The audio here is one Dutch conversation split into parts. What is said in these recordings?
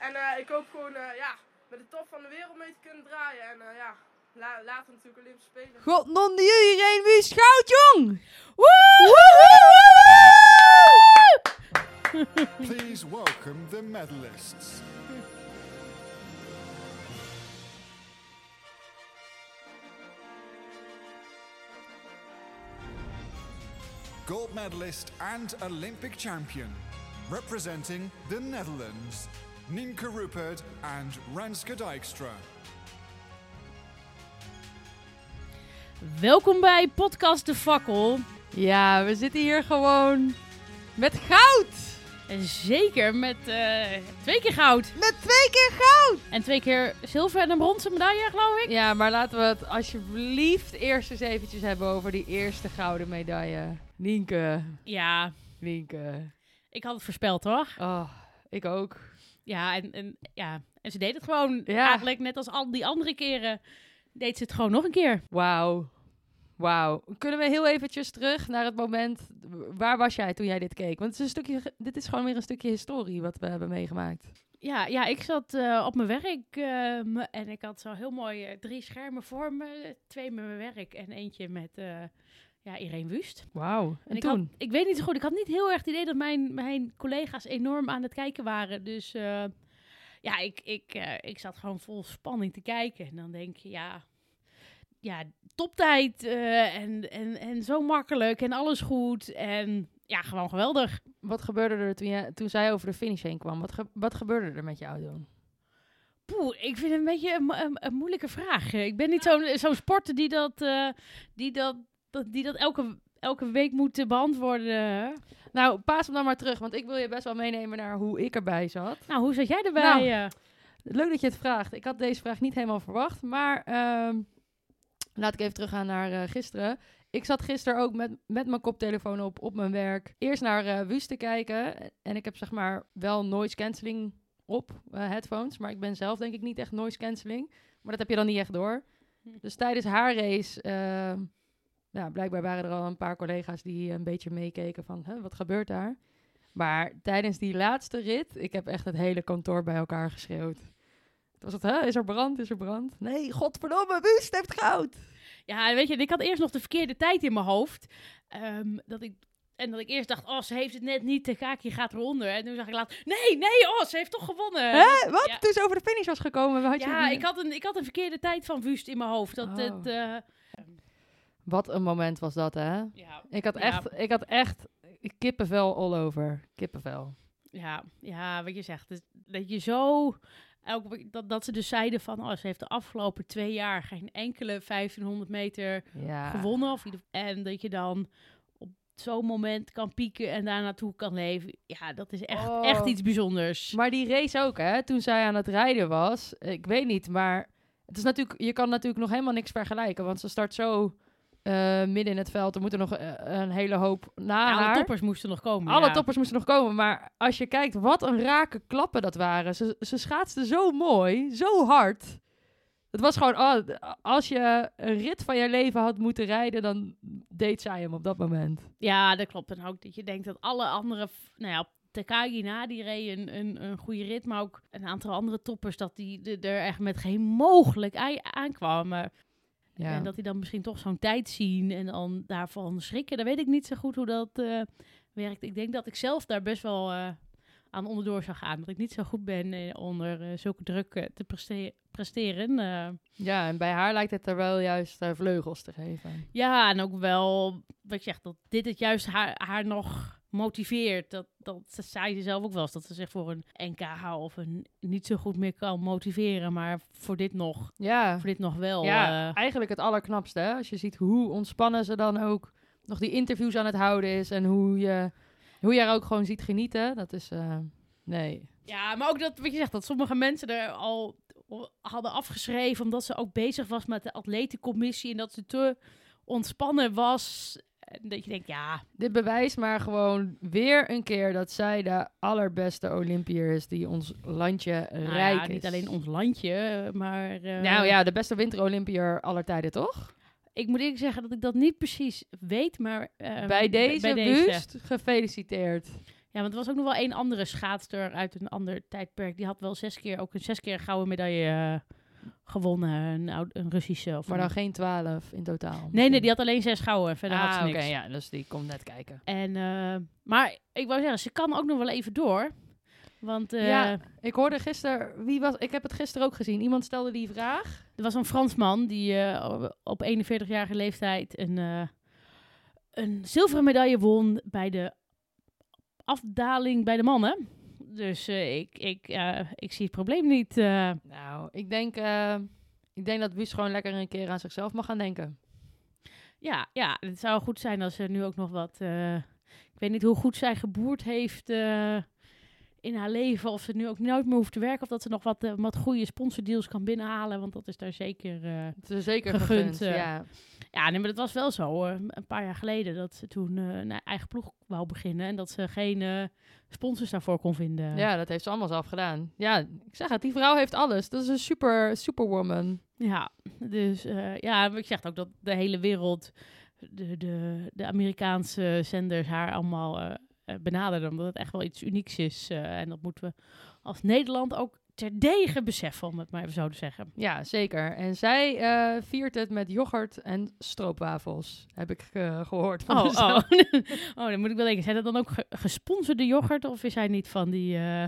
En eh, ik hoop gewoon eh, ja, met de top van de wereld mee te kunnen draaien. En eh, ja, la later natuurlijk Olympische Spelen. God, non de iedereen wie is goud, jong! Please welcome the medalists. Gold medalist and Olympic champion, representing the Netherlands, Nienke Rupert and Renske Dijkstra. Welkom bij Podcast De Fakkel. Ja, we zitten hier gewoon met goud! En zeker met eh, twee keer goud. Met twee keer goud! En twee keer zilver en een bronzen medaille, geloof ik. Ja, maar laten we het alsjeblieft eerst eens eventjes hebben over die eerste gouden medaille. Nienke, Ja, Nienke. ik had het voorspeld, toch? Oh, ik ook. Ja, en, en, ja. en ze deed het gewoon Ja. eigenlijk net als al die andere keren. Deed ze het gewoon nog een keer. Wauw. Wauw. Kunnen we heel eventjes terug naar het moment... Waar was jij toen jij dit keek? Want het is een stukje, dit is gewoon weer een stukje historie wat we hebben meegemaakt. Ja, ja ik zat eh, op mijn werk eh, en ik had zo heel mooi eh, drie schermen voor me. Twee met mijn werk en eentje met ja, Irene Wust. Wauw. En, En ik, toen? had, ik weet niet zo goed, ik had niet heel erg het idee dat mijn, mijn collega's enorm aan het kijken waren. Dus eh, ja, ik, ik, eh, ik zat gewoon vol spanning te kijken. En dan denk je, ja, ja toptijd eh, en, en, en zo makkelijk en alles goed. En ja, gewoon geweldig. Wat gebeurde er toen, jij, toen zij over de finish heen kwam? Wat, ge- wat gebeurde er met je auto? Poeh, ik vind het een beetje een, mo- een, een moeilijke vraag. Ik ben niet zo'n zo'n sporter die dat, die dat, dat, die dat elke, elke week moet eh, beantwoorden. Nou, paas hem dan maar terug, want ik wil je best wel meenemen naar hoe ik erbij zat. Nou, hoe zat jij erbij? Nou, eh? Leuk dat je het vraagt. Ik had deze vraag niet helemaal verwacht, maar ehm, laat ik even teruggaan naar eh, gisteren. Ik zat gisteren ook met, met mijn koptelefoon op op mijn werk. Eerst naar Wust te kijken. En ik heb zeg maar wel noise cancelling op headphones. Maar ik ben zelf denk ik niet echt noise cancelling. Maar dat heb je dan niet echt door. Dus tijdens haar race, eh, ja, blijkbaar waren er al een paar collega's die een beetje meekeken van, hè, wat gebeurt daar? Maar tijdens die laatste rit, ik heb echt het hele kantoor bij elkaar geschreeuwd. Het was het, hè? Is er brand? Is er brand? Nee, godverdomme, Wust heeft goud! Ja, weet je, ik had eerst nog de verkeerde tijd in mijn hoofd. Ehm, dat ik, en dat ik eerst dacht, oh, ze heeft het net niet, de Kaki gaat eronder. En toen zag ik later, nee, nee, oh, ze heeft toch gewonnen. Hè? Wat? Ja. Toen ze over de finish was gekomen, had Ja, ik had, een, ik had een verkeerde tijd van Wust in mijn hoofd. Dat Oh. het, eh, Wat een moment was dat, hè? ja, Ik had Ja. echt, ik had echt kippenvel all over. Kippenvel. ja, ja, wat je zegt. dus dat je zo... Elke, dat, dat ze dus zeiden van, oh, ze heeft de afgelopen twee jaar geen enkele 1500 meter Ja. gewonnen. Of, en dat je dan op zo'n moment kan pieken en daar naartoe kan leven. Ja, dat is echt, Oh. echt iets bijzonders. Maar die race ook, hè? Toen zij aan het rijden was, ik weet niet, maar het is natuurlijk, je kan natuurlijk nog helemaal niks vergelijken, want ze start zo eh, midden in het veld. Er moeten nog eh, een hele hoop na Ja, alle toppers moesten nog komen. Alle ja. toppers moesten nog komen, maar als je kijkt wat een rake klappen dat waren. Ze, ze schaatste zo mooi, zo hard. Het was gewoon, oh, als je een rit van je leven had moeten rijden, dan deed zij hem op dat moment. Ja, dat klopt. En ook dat je denkt dat alle andere... Nou ja, Takagi na, die reed een, een, een goede rit. Maar ook een aantal andere toppers, dat die er echt met geen mogelijk aankwamen. Ja. En dat die dan misschien toch zo'n tijd zien en dan daarvan schrikken. Dan weet ik niet zo goed hoe dat eh, werkt. Ik denk dat ik zelf daar best wel eh, aan onderdoor zou gaan. Dat ik niet zo goed ben eh, onder zulke druk te preste- presteren. ja, en bij haar lijkt het er wel juist vleugels te geven. Ja, en ook wel, wat je zegt, dat dit het juist haar, haar nog motiveert. Dat, dat ze- zei ze zelf ook wel eens, dat ze zich voor een NK of een niet zo goed meer kan motiveren. Maar voor dit nog, Ja, voor dit nog wel. ja eh. eigenlijk het allerknapste. Hè? Als je ziet hoe ontspannen ze dan ook nog die interviews aan het houden is. En hoe je, hoe je haar ook gewoon ziet genieten. Dat is, eh, nee. Ja, maar ook dat, wat je zegt, dat sommige mensen er al hadden afgeschreven omdat ze ook bezig was met de atletencommissie en dat ze te ontspannen was. Dat je denkt, ja, Dit bewijst maar gewoon weer een keer dat zij de allerbeste Olympiër is die ons landje nou rijk ja, is. niet alleen ons landje, maar... eh, Nou ja, de beste winterolympiër aller tijden, toch? Ik moet eerlijk zeggen dat ik dat niet precies weet, maar... eh, bij deze bij deze. buust, gefeliciteerd. Ja, want er was ook nog wel één andere schaatster uit een ander tijdperk. Die had wel zes keer, ook een zes keer gouden medaille eh, gewonnen. Een, een Russische. Of Maar een- dan geen twaalf in totaal. Nee, nee, die had alleen zes gouden. Verder had ze ah, niks. oké, ja, dus die komt net kijken. En, eh, maar ik wou zeggen, ze kan ook nog wel even door. Want eh, Ja. Ik hoorde gisteren, wie was, ik heb het gisteren ook gezien. Iemand stelde die vraag. er was een Fransman die eh, op 41-jarige leeftijd een, een zilveren medaille won bij de afdaling bij de mannen. Dus eh, ik, ik, eh, ik zie het probleem niet. eh. Nou, ik denk, ik denk dat Wies gewoon lekker een keer aan zichzelf mag gaan denken. ja, ja, het zou goed zijn als er nu ook nog wat... ik weet niet hoe goed zij geboerd heeft in haar leven. Of ze nu ook nooit meer hoeft te werken. Of dat ze nog wat, eh, wat goede sponsordeals kan binnenhalen. Want dat is daar zeker... Het is zeker Gegund, gegund, eh. ja. Ja, nee, maar dat was wel zo. een paar jaar geleden dat ze toen een eigen ploeg wou beginnen. En dat ze geen sponsors daarvoor kon vinden. Ja, dat heeft ze allemaal zelf gedaan. Ja, ik zeg het, die vrouw heeft alles. Dat is een super, superwoman. Ja, dus ja, maar ik zeg ook dat de hele wereld, de, de, de Amerikaanse zenders haar allemaal benaderen. Omdat het echt wel iets unieks is. eh, en dat moeten we als Nederland ook terdege beseffen, om het maar even zo te zeggen. Ja, zeker. En zij eh, viert het met yoghurt en stroopwafels, heb ik eh, gehoord. Van Oh, oh. oh, dan moet ik wel denken. Zijn dat dan ook ge- gesponsorde yoghurt? Of is hij niet van die... eh,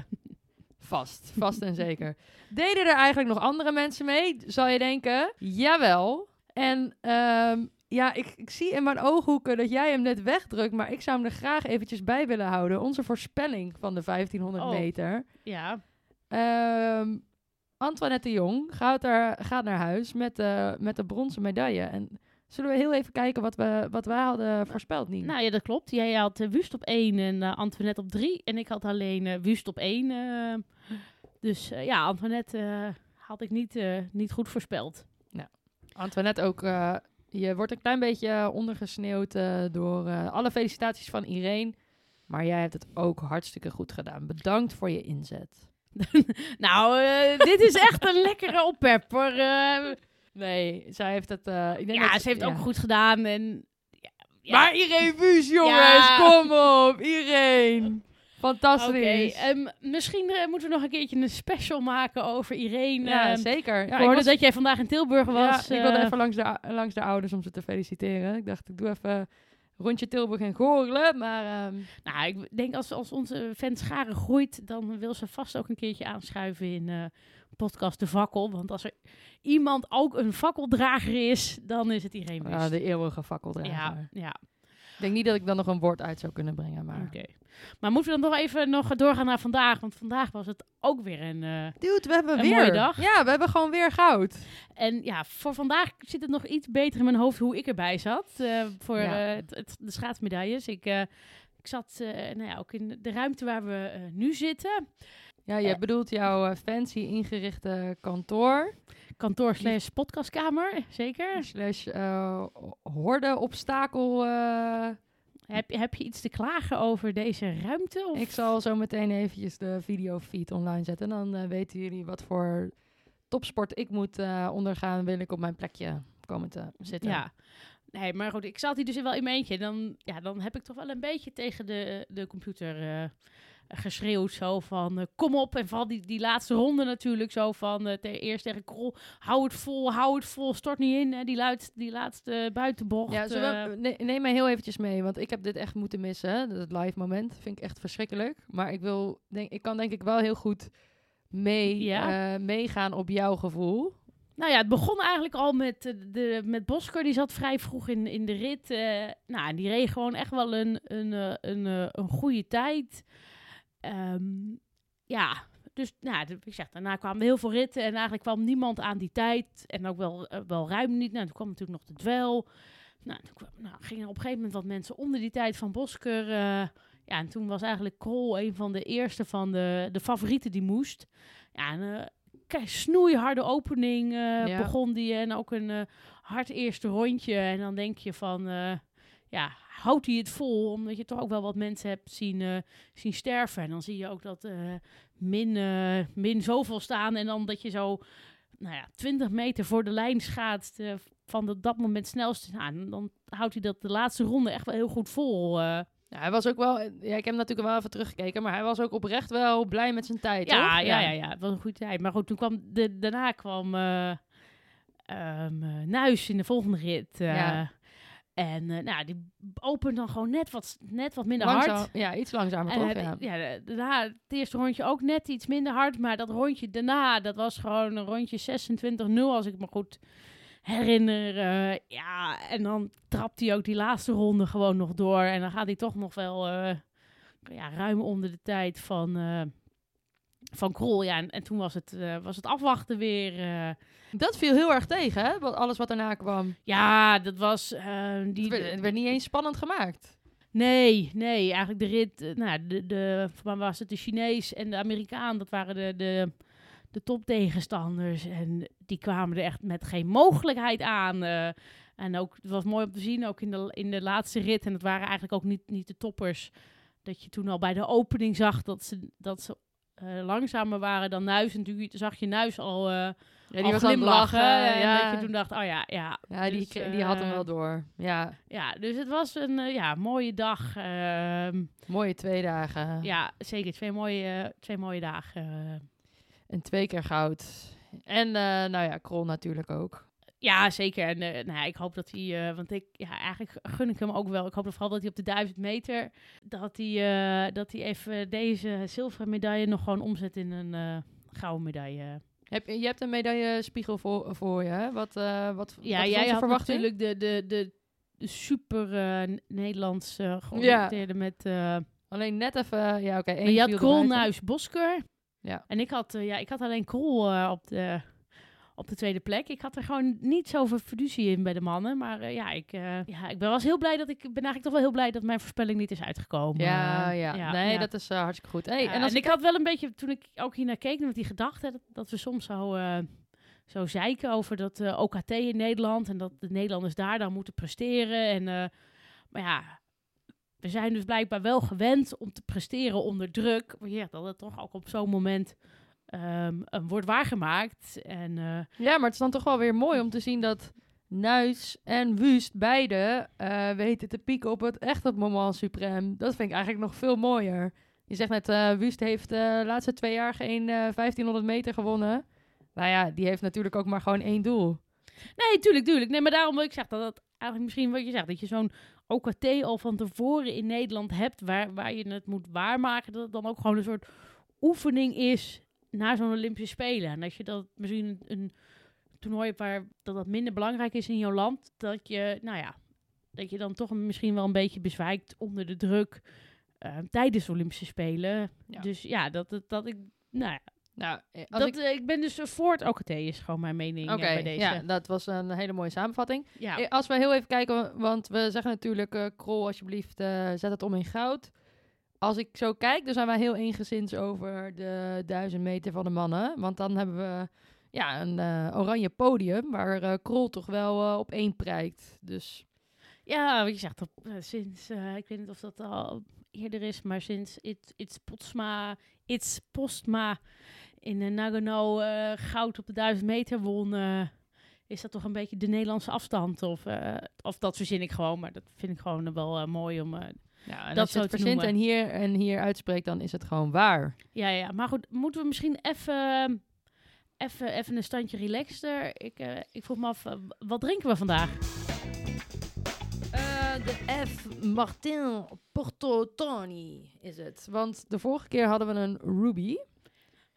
Vast, vast en zeker. Deden er eigenlijk nog andere mensen mee? Zal je denken? Jawel. En ehm, ja, ik, ik zie in mijn ooghoeken dat jij hem net wegdrukt, maar ik zou hem er graag eventjes bij willen houden. Onze voorspelling van de 1500 Oh. meter. ja, Ehm, Antoinette de Jong gaat, er, gaat naar huis met de, met de bronzen medaille. En zullen we heel even kijken wat, we, wat wij hadden voorspeld, Nien? Nou ja, dat klopt. Jij had eh, Wust op 1 en eh, Antoinette op 3. En ik had alleen eh, Wust op 1. eh. dus ja, Antoinette had ik niet, eh, niet goed voorspeld. Antoinette ook, eh, je wordt een klein beetje ondergesneeuwd eh, door eh, alle felicitaties van Irene. Maar jij hebt het ook hartstikke goed gedaan. Bedankt voor je inzet. nou, eh, dit is echt een lekkere oppepper. eh. Nee, zij heeft het... eh, ik denk ja, dat- ze heeft het ja. ook goed gedaan. En, ja. Maar Irene Buus, jongens, kom op, Irene. Fantastisch. Ehm, misschien eh, moeten we nog een keertje een special maken over Irene. ja, Ehm, zeker. Ja, ik hoorde was- dat jij vandaag in Tilburg was. Ja, ik wilde eh. even langs de, langs de ouders om ze te feliciteren. Ik dacht, ik doe even rondje Tilburg en Goorlen. Maar ehm, Nou, ik denk als, als onze fanschare groeit, dan wil ze vast ook een keertje aanschuiven in eh, podcast De Fakkel. Want als er iemand ook een fakkeldrager is, dan is het Irene ja, Wust. de eeuwige fakkeldrager. ja, ja, denk niet dat ik dan nog een woord uit zou kunnen brengen. Maar... oké. Maar moeten we dan nog even nog doorgaan naar vandaag? Want vandaag was het ook weer een... eh, Dude, we hebben Een weer... mooie dag. Ja, we hebben gewoon weer goud. en ja, voor vandaag zit het nog iets beter in mijn hoofd hoe ik erbij zat. eh, voor Ja. eh, het, het- de schaatsmedailles. Ik, eh, ik zat eh, nou ja, ook in de ruimte waar we eh, nu zitten. Ja, je bedoelt jouw fancy ingerichte kantoor. Kantoor slash podcastkamer, zeker. Slash eh horde obstakel. eh. Heb, je- heb je iets te klagen over deze ruimte? Of? Ik zal zo meteen eventjes de videofeed online zetten. Dan eh, weten jullie wat voor topsport ik moet ondergaan. Wil ik op mijn plekje komen te zitten. Ja. Nee, maar goed, ik zat hier dus wel in mijn eentje. Dan, ja, dan heb ik toch wel een beetje tegen de, de computer geschreeuwd. Zo van, eh, kom op. En vooral die, die laatste ronde natuurlijk. Zo van, eh, te, eerst tegen Krol, hou het vol, hou het vol, stort niet in. Hè, die, luid, die laatste buitenbocht. Ja, eh. we- ne- neem mij heel eventjes mee, want ik heb dit echt moeten missen. Het live moment vind ik echt verschrikkelijk. Maar ik, wil, denk, ik kan denk ik wel heel goed mee, Ja? eh, meegaan op jouw gevoel. Nou ja, het begon eigenlijk al met, eh, de, met Bosker. Die zat vrij vroeg in, in de rit. eh, nou, die reed gewoon echt wel een, een, eh, een, eh, een goede tijd. Ehm, ja, dus nou, ik zeg, daarna kwamen heel veel ritten. En eigenlijk kwam niemand aan die tijd. En ook wel, eh, wel ruim niet. Nou, toen kwam natuurlijk nog de dwel. Nou, toen kwam, nou, gingen op een gegeven moment wat mensen onder die tijd van Bosker. eh, ja, en toen was eigenlijk Krol een van de eerste van de, de favorieten die moest. Ja, en kei snoeiharde opening Ja. begon die. En ook een hard eerste rondje. En dan denk je van, ja, houdt hij het vol? Omdat je toch ook wel wat mensen hebt zien, eh, zien sterven. En dan zie je ook dat eh, min, eh, min zoveel staan. En dan dat je zo, nou ja, 20 meter voor de lijn schaatst. van de, dat moment snelste. Nou, en dan houdt hij dat de laatste ronde echt wel heel goed vol. Ja, hij was ook wel... Ja, ik heb hem natuurlijk wel even teruggekeken, maar hij was ook oprecht wel blij met zijn tijd, Ja, toch? ja, ja, ja, het was een goede tijd. Maar goed, toen kwam de, daarna kwam eh, Nuis in de volgende rit. Ja. En eh, nou, die opent dan gewoon net wat, net wat minder Langzaam, hard. ja, iets langzamer, En toch? het- Ja. ja, daarna het eerste rondje ook net iets minder hard. Maar dat rondje daarna, dat was gewoon een rondje 26-0, als ik me goed herinner. eh, ja, en dan trapt hij ook die laatste ronde gewoon nog door. En dan gaat hij toch nog wel eh, ja, ruim onder de tijd van, van Krol. Ja, en, en toen was het, eh, was het afwachten weer. eh. Dat viel heel erg tegen, hè? wat- Alles wat daarna kwam. ja, dat was... eh, die, Het werd, het werd niet eens spannend gemaakt. Nee, nee, eigenlijk de rit, nou, de, de, voor was het de Chinees en de Amerikaan, dat waren de, de, de toptegenstanders. En die kwamen er echt met geen mogelijkheid aan. en ook, het was mooi om te zien, ook in de, in de laatste rit, en het waren eigenlijk ook niet, niet de toppers, dat je toen al bij de opening zag dat ze, dat ze eh, langzamer waren dan Nuis. En toen zag je Nuis al, eh Ja, al die het glimlachen. lachen. en ja. dat je toen dacht, oh ja, ja. ja, die, Dus, die had hem eh, wel door. Ja, Ja, dus het was een ja, mooie dag. ehm, mooie twee dagen. ja, zeker. Twee mooie, twee mooie dagen. En twee keer goud. En nou ja, Krol natuurlijk ook. Ja, zeker. En eh, nou ja, ik hoop dat hij, eh, want ik, ja, eigenlijk gun ik hem ook wel. Ik hoop vooral dat hij op de 1000 meter, dat hij, eh, dat hij even deze zilveren medaille nog gewoon omzet in een gouden medaille. Heb, je je hebt een medaillespiegel voor, voor je, hè? Wat, wat, Ja, wat jij had natuurlijk de, de, de, de super Nederlands eh georiënteerde met... eh, Alleen net even, ja oké. Maar je had Krol. Nuis, Bosker. Ja. En ik had, ja, ik had alleen Krol op, de, op de tweede plek. Ik had er gewoon niet zoveel fiducie in bij de mannen. Maar eh, ja, ik, eh, ja, ik ben was heel blij dat ik ben eigenlijk toch wel heel blij dat mijn voorspelling niet is uitgekomen. Ja, Eh, ja. Nee, dat is hartstikke goed. Hey, en als ik had wel een beetje, toen ik ook hier naar keek, met die gedachte dat, dat we soms zo, zo zeiken over dat OKT in Nederland en dat de Nederlanders daar dan moeten presteren. En, maar ja, we zijn dus blijkbaar wel gewend om te presteren onder druk. Maar ja, dat het toch ook op zo'n moment eh, wordt waargemaakt. En eh, Ja, maar het is dan toch wel weer mooi om te zien dat Nuis en Wust beide eh, weten te pieken op het echt het moment suprem. Dat vind ik eigenlijk nog veel mooier. Je zegt net, Wust heeft de laatste twee jaar geen eh 1500 meter gewonnen. Nou ja, die heeft natuurlijk ook maar gewoon één doel. Nee, tuurlijk, tuurlijk. Nee, maar daarom wil ik zeggen dat dat eigenlijk misschien wat je zegt, dat je zo'n OKT al van tevoren in Nederland hebt, waar, waar je het moet waarmaken, dat het dan ook gewoon een soort oefening is naar zo'n Olympische Spelen. En dat je dat misschien een, een toernooi hebt waar dat, dat minder belangrijk is in jouw land, dat je, nou ja, dat je dan toch misschien wel een beetje bezwijkt onder de druk eh, tijdens de Olympische Spelen. Ja. Dus ja, dat, dat, dat ik, nou ja, Nou, eh, als dat, ik... eh, ik ben dus voor het OKT is gewoon mijn mening bij deze. ja, dat was een hele mooie samenvatting. ja. Als we heel even kijken, want we zeggen natuurlijk, eh Krol, alsjeblieft, zet het om in goud. Als ik zo kijk, dan zijn wij heel eengezins over de duizend meter van de mannen. Want dan hebben we ja, een eh, oranje podium waar eh, Krol toch wel eh, op één prijkt. Dus Ja, je zegt, eh, sinds, ik weet niet of dat al eerder is, maar sinds It, It's Postma, It's Postma in uh, Nagano goud op de 1000 meter won, is dat toch een beetje de Nederlandse afstand? Of, of dat verzin ik gewoon, maar dat vind ik gewoon wel mooi om... ja, en Dat als je zo het te verzint en hier, en hier uitspreekt, dan is het gewoon waar. ja, ja, maar goed, moeten we misschien even... Even, even een standje relaxter. Ik, eh, ik vroeg me af, eh, wat drinken we vandaag? Eh, de F. Martin Porto Tony is het. Want de vorige keer hadden we een Ruby.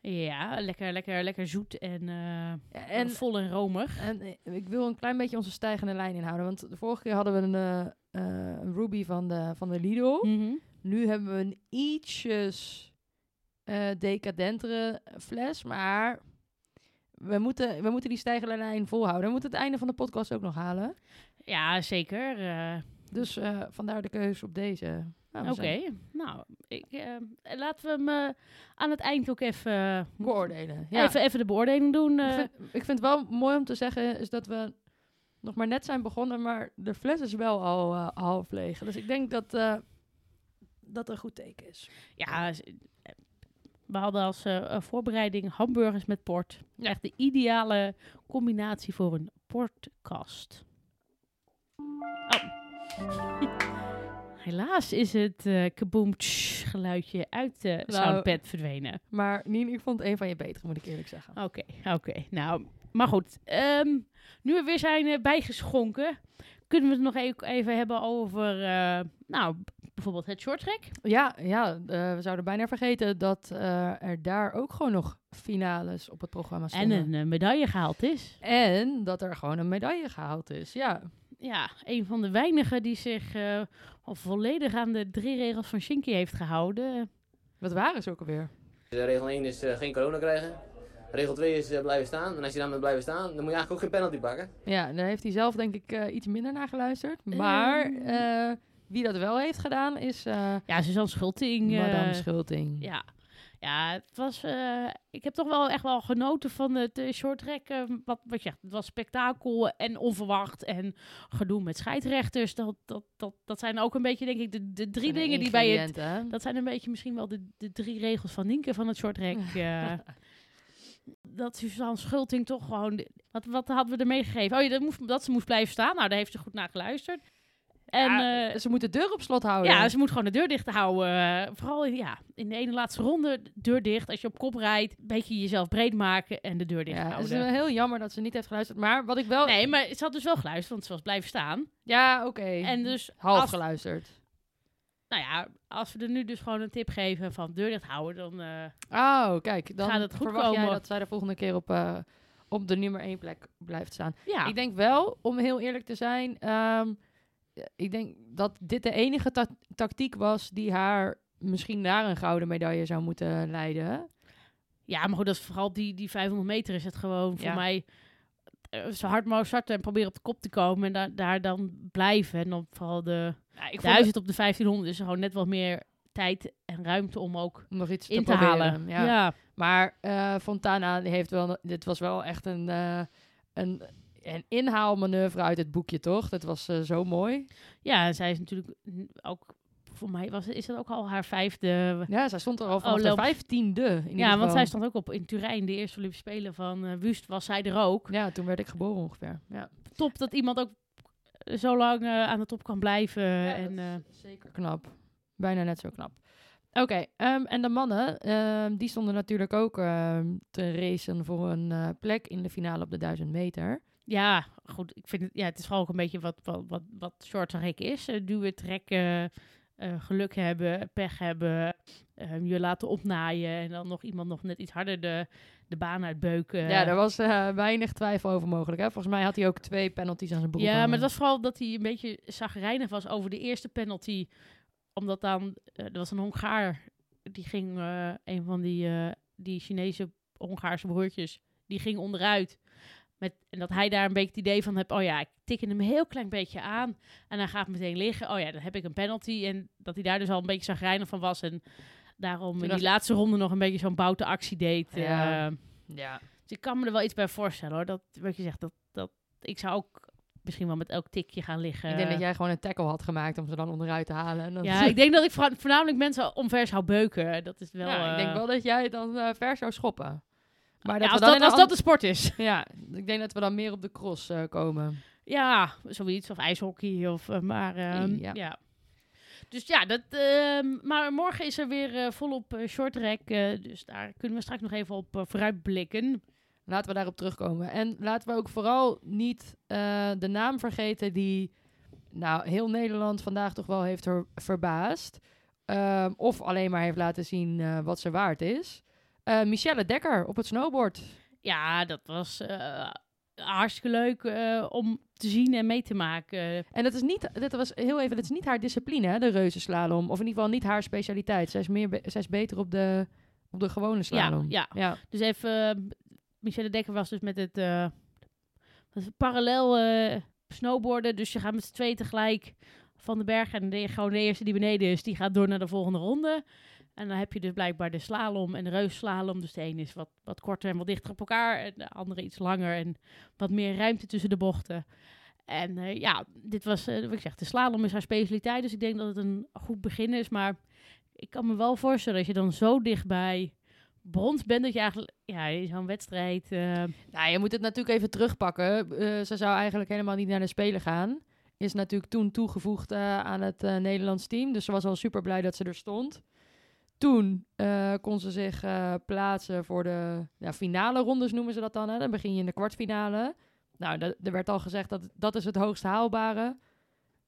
Ja, lekker, lekker, lekker zoet en, eh, En en vol en romig. En ik wil een klein beetje onze stijgende lijn inhouden. Want de vorige keer hadden we een, een Ruby van de, van de Lidl. Mhm. Nu hebben we een ietsjes eh, decadentere fles. Maar we moeten, we moeten die stijgende lijn volhouden. We moeten het einde van de podcast ook nog halen. Ja, zeker. eh, Dus eh, vandaar de keuze op deze. Nou, Oké, nou, ik, eh, laten we hem eh, aan het eind ook even, eh, Beoordelen. Ja. even, even de beoordeling doen. ik, eh. vind, ik vind het wel mooi om te zeggen is dat we nog maar net zijn begonnen. Maar de fles is wel al eh, half leeg. Dus ik denk dat eh, dat een goed teken is. ja, eh, we hadden als voorbereiding hamburgers met port. Ja. Echt de ideale combinatie voor een portkast. Oh. helaas is het tsch geluidje uit de Nou, soundpad verdwenen. Maar Nien, ik vond een van je betere, moet ik eerlijk zeggen. Oké, oké. Nou, maar goed. Ehm, nu we weer zijn eh, bijgeschonken, kunnen we het nog e- even hebben over, eh, nou, bijvoorbeeld het short track. Ja, ja eh, we zouden bijna vergeten dat eh, er daar ook gewoon nog finales op het programma En stonden. een medaille gehaald is. En dat er gewoon een medaille gehaald is, ja. Ja, een van de weinigen die zich eh, al volledig aan de drie regels van Shinky heeft gehouden. Wat waren ze ook alweer? De regel 1 is eh, geen corona krijgen. Regel 2 is eh, blijven staan. En als je dan met blijven staan, dan moet je eigenlijk ook geen penalty pakken. Ja, daar heeft hij zelf denk ik eh, iets minder naar geluisterd. Maar Ehm. eh, wie dat wel heeft gedaan is eh Ja, Suzanne Schulting. eh, Madame Schulting. Ja, ja het was, eh, ik heb toch wel echt wel genoten van het eh, short track. eh, wat, wat je zegt, het was spektakel en onverwacht en gedoe met scheidsrechters. Dat, dat, dat, dat zijn ook een beetje, denk ik, de, de drie dingen die bij het... hè? Dat zijn een beetje misschien wel de, de drie regels van Nienke van het short track. dat Suzanne Schulting toch gewoon... Wat, wat hadden we ermee gegeven? Oh ja, dat, moest, dat ze moest blijven staan. Nou, daar heeft ze goed naar geluisterd. En, Ja, eh, ze moeten de deur op slot houden. ja, ze moet gewoon de deur dicht houden. Vooral in, ja, in de ene laatste ronde, deur dicht. Als je op kop rijdt, een beetje jezelf breed maken en de deur dicht Ja, het is houden. wel heel jammer dat ze niet heeft geluisterd. Maar wat ik wel... Nee, maar ze had dus wel geluisterd, want ze was blijven staan. Ja, oké. En dus, Half geluisterd. Nou ja, als we er nu dus gewoon een tip geven van deur dicht houden, dan... eh, Oh, kijk. Dan Gaat het goed verwacht jij komen? dat zij de volgende keer op, eh, op de nummer één plek blijft staan. ja, Ik denk wel, om heel eerlijk te zijn... ehm, ik denk dat dit de enige ta- tactiek was die haar misschien naar een gouden medaille zou moeten leiden. ja, maar goed, dat is vooral die, die 500 meter is het gewoon voor Ja. mij... eh, zo hard mogelijk starten en proberen op de kop te komen en daar daar dan blijven. En dan vooral de Ja, ik vond 1000 op de 1500 is gewoon net wat meer tijd en ruimte om ook het nog iets in te, halen. Ja. ja. Maar eh, Fontana die heeft wel, dit was wel echt een, eh, een, een inhaalmanoeuvre uit het boekje, toch? Dat was zo mooi. Ja, zij is natuurlijk ook, voor mij was, is dat ook al haar vijfde. Ja, zij stond er al vanaf Oh, de loop. vijftiende. In Ja, want geval. zij stond ook op in Turijn, de eerste Olympische Spelen van eh Wust, was zij er ook. Ja, toen werd ik geboren ongeveer. Ja, Top dat iemand ook zo lang eh, aan de top kan blijven. Ja, en, eh, zeker knap. Bijna net zo knap. Oké, ehm, en de mannen, ehm, die stonden natuurlijk ook ehm, te racen voor een eh, plek in de finale op de 1000 meter. ja, goed. Ik vind het, ja, het is vooral ook een beetje wat, wat, wat, wat short track is. Eh, duwen, trekken, eh, geluk hebben, pech hebben, eh, je laten opnaaien en dan nog iemand nog net iets harder de, de baan uitbeuken. ja, daar was eh, weinig twijfel over mogelijk. Hè? Volgens mij had hij ook twee penalties aan zijn broek. Ja, maar het was vooral dat hij een beetje zagrijnig was over de eerste penalty. Omdat dan, eh, er was een Hongaar, die ging, een van die, die Chinese Hongaarse broertjes, die ging onderuit. Met, en dat hij daar een beetje het idee van heeft, oh ja, ik tik hem een heel klein beetje aan. En hij gaat meteen liggen. Oh ja, dan heb ik een penalty. En dat hij daar dus al een beetje zagrijnig van was. En daarom in die laatste ronde nog een beetje zo'n boute actie deed. Ja. eh. ja. Dus ik kan me er wel iets bij voorstellen hoor. Dat, wat je zegt, dat, dat, ik zou ook misschien wel met elk tikje gaan liggen. Ik denk dat jij gewoon een tackle had gemaakt om ze dan onderuit te halen. En dan Ja, ik denk dat ik voornamelijk mensen omver zou beuken. Dat is wel... Ja, ik denk eh, wel dat jij dan eh, ver zou schoppen. Maar ja, als dat, als dat de sport is. Ja, ik denk dat we dan meer op de cross eh, komen. Ja, zoiets. Of ijshockey. Of, eh, maar ehm, Ja. ja. Dus ja, dat, ehm, maar morgen is er weer eh, volop short track. dus daar kunnen we straks nog even op vooruitblikken. Laten we daarop terugkomen. En laten we ook vooral niet de naam vergeten die nou, heel Nederland vandaag toch wel heeft ver- verbaasd. Ehm, of alleen maar heeft laten zien wat ze waard is. Eh, Michelle Dekker op het snowboard. Ja, dat was eh, hartstikke leuk eh, om te zien en mee te maken. En dat is niet, dat was heel even, dat is niet haar discipline, hè, de reuzenslalom. Of in ieder geval niet haar specialiteit. Zij is, meer zij is beter op de, op de gewone slalom. ja. ja. Dus even, Michelle Dekker was dus met het, parallel snowboarden. Dus je gaat met z'n tweeën tegelijk van de berg. En de, gewoon de eerste die beneden is, die gaat door naar de volgende ronde. En dan heb je dus blijkbaar de slalom en de reusslalom. Dus de ene is wat, wat korter en wat dichter op elkaar. En de andere iets langer en wat meer ruimte tussen de bochten. En eh, ja, dit was, eh, wat ik zeg, de slalom is haar specialiteit. Dus ik denk dat het een goed begin is. Maar ik kan me wel voorstellen dat je dan zo dichtbij brons bent dat je eigenlijk ja, in zo'n wedstrijd. eh, Nou, je moet het natuurlijk even terugpakken. Ze zou eigenlijk helemaal niet naar de Spelen gaan. is natuurlijk toen toegevoegd aan het Nederlands team. Dus ze was al super blij dat ze er stond. Toen eh, kon ze zich eh, plaatsen voor de ja, finale rondes, noemen ze dat dan. Hè? Dan begin je in de kwartfinale. Nou, er werd al gezegd dat dat is het hoogst haalbare.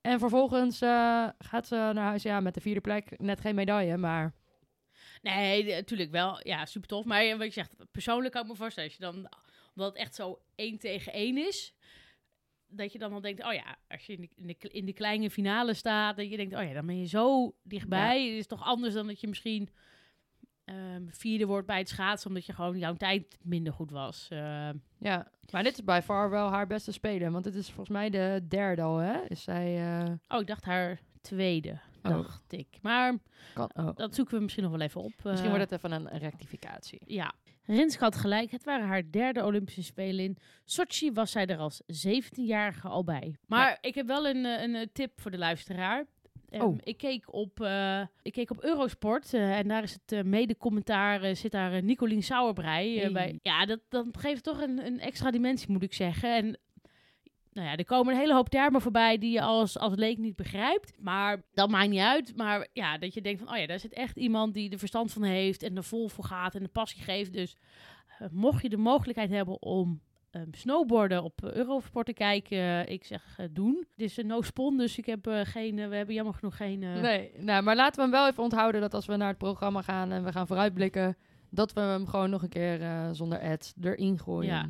En vervolgens eh, gaat ze naar huis ja, met de vierde plek. Net geen medaille, maar Nee, natuurlijk wel. Ja, super tof. Maar wat je zegt, persoonlijk kan ik me voorstellen, als je dan, omdat het echt zo één tegen één is, dat je dan al denkt, oh ja, als je in de, in de, in de kleine finale staat, dat je denkt, oh ja, dan ben je zo dichtbij. Het is toch anders dan dat je misschien ehm, vierde wordt bij het schaatsen, omdat je gewoon jouw tijd minder goed was. Eh, ja. Maar dit is bij far wel haar beste spelen. Want het is volgens mij de derde al, hè? Is zij... eh, oh, ik dacht haar tweede, Oh. dacht ik. Maar kan, oh. dat zoeken we misschien nog wel even op. Misschien eh. wordt het even een rectificatie. Ja. Renske had gelijk. Het waren haar derde Olympische Spelen in Sochi. Was zij er als 17-jarige al bij. Maar ik heb wel een, eh, een, eh, tip voor de luisteraar. Ehm, Oh. ik, keek op, eh, ik keek op Eurosport en daar is het eh, mede-commentaar, zit daar uh, Nicolien Sauerbrei Hey. bij. Ja, dat, dat geeft toch een, een extra dimensie, moet ik zeggen. En nou ja, er komen een hele hoop termen voorbij die je als, als leek niet begrijpt. Maar dat maakt niet uit. Maar ja, dat je denkt van, oh ja, daar zit echt iemand die er verstand van heeft en er vol voor gaat en de passie geeft. Dus eh, mocht je de mogelijkheid hebben om ehm, snowboarden op eh, Eurosport te kijken, eh, ik zeg doen. Het is een no spon, dus ik heb geen, we hebben jammer genoeg geen... Nee, nou, maar laten we hem wel even onthouden dat als we naar het programma gaan en we gaan vooruitblikken, dat we hem gewoon nog een keer zonder ads erin gooien. Ja.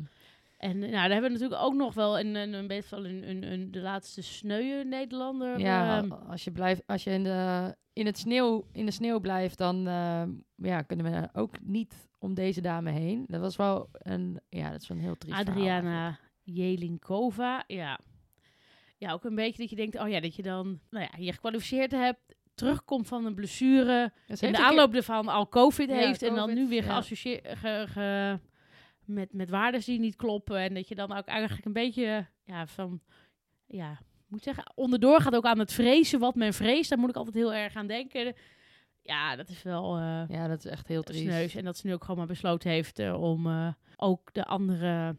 En nou, daar hebben we natuurlijk ook nog wel een, een, een beetje van een, een, een, de laatste sneuwe Nederlander. Ja, ehm, als je, blijft, als je in, de, in, het sneeuw, in de sneeuw blijft, dan eh, ja, kunnen we ook niet om deze dame heen. Dat was wel een, ja, dat is wel een heel triest. Adriana Jelinkova. Ja. ja, ook een beetje dat je denkt, oh ja, dat je dan nou ja, je gekwalificeerd hebt, terugkomt van een blessure, ze in de aanloop ervan al COVID Ja, heeft en dan nu weer geassocieerd ge, ge- met, met waarden die niet kloppen en dat je dan ook eigenlijk een beetje ja, van, ja, moet zeggen, onderdoor gaat ook aan het vrezen wat men vreest. Daar moet ik altijd heel erg aan denken. Ja, dat is wel... eh, Ja, dat is echt heel triest. sneus. En dat ze nu ook gewoon maar besloten heeft eh, om eh, ook de andere...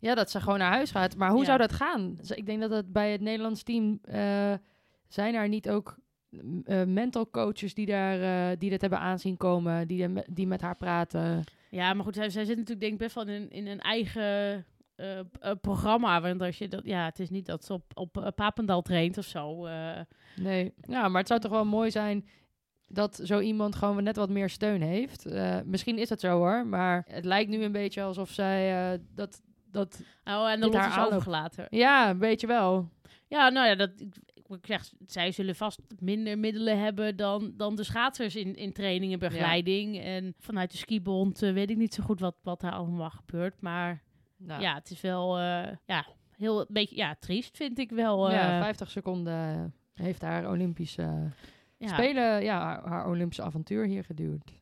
Ja, dat ze gewoon naar huis gaat. Maar hoe Ja. zou dat gaan? Z- Ik denk dat het bij het Nederlands team zijn er niet ook mm, mental coaches die daar die dit hebben aanzien komen, die, die met haar praten. Ja, maar goed, zij, zij zit natuurlijk denk ik best wel in, een- in een eigen eh, eh, programma. Want als je dat, ja, het is niet dat ze op, op eh, Papendal traint of zo. Nee, ja, maar het zou toch wel mooi zijn dat zo iemand gewoon net wat meer steun heeft. Misschien is het zo hoor, maar het lijkt nu een beetje alsof zij dat, dat, oh, en haar is aanloop. overgelaten. ja, een beetje wel. Ja, nou ja, dat, ik zeg, zij zullen vast minder middelen hebben dan, dan de schaatsers in, in training en begeleiding. En vanuit de skibond eh, weet ik niet zo goed wat, wat daar allemaal gebeurt. Maar Nou, ja, het is wel eh, ja, heel een beetje ja, triest, vind ik wel. ja, eh. 50 seconden heeft haar Olympische Ja. Spelen, ja, haar, haar Olympische avontuur hier geduurd.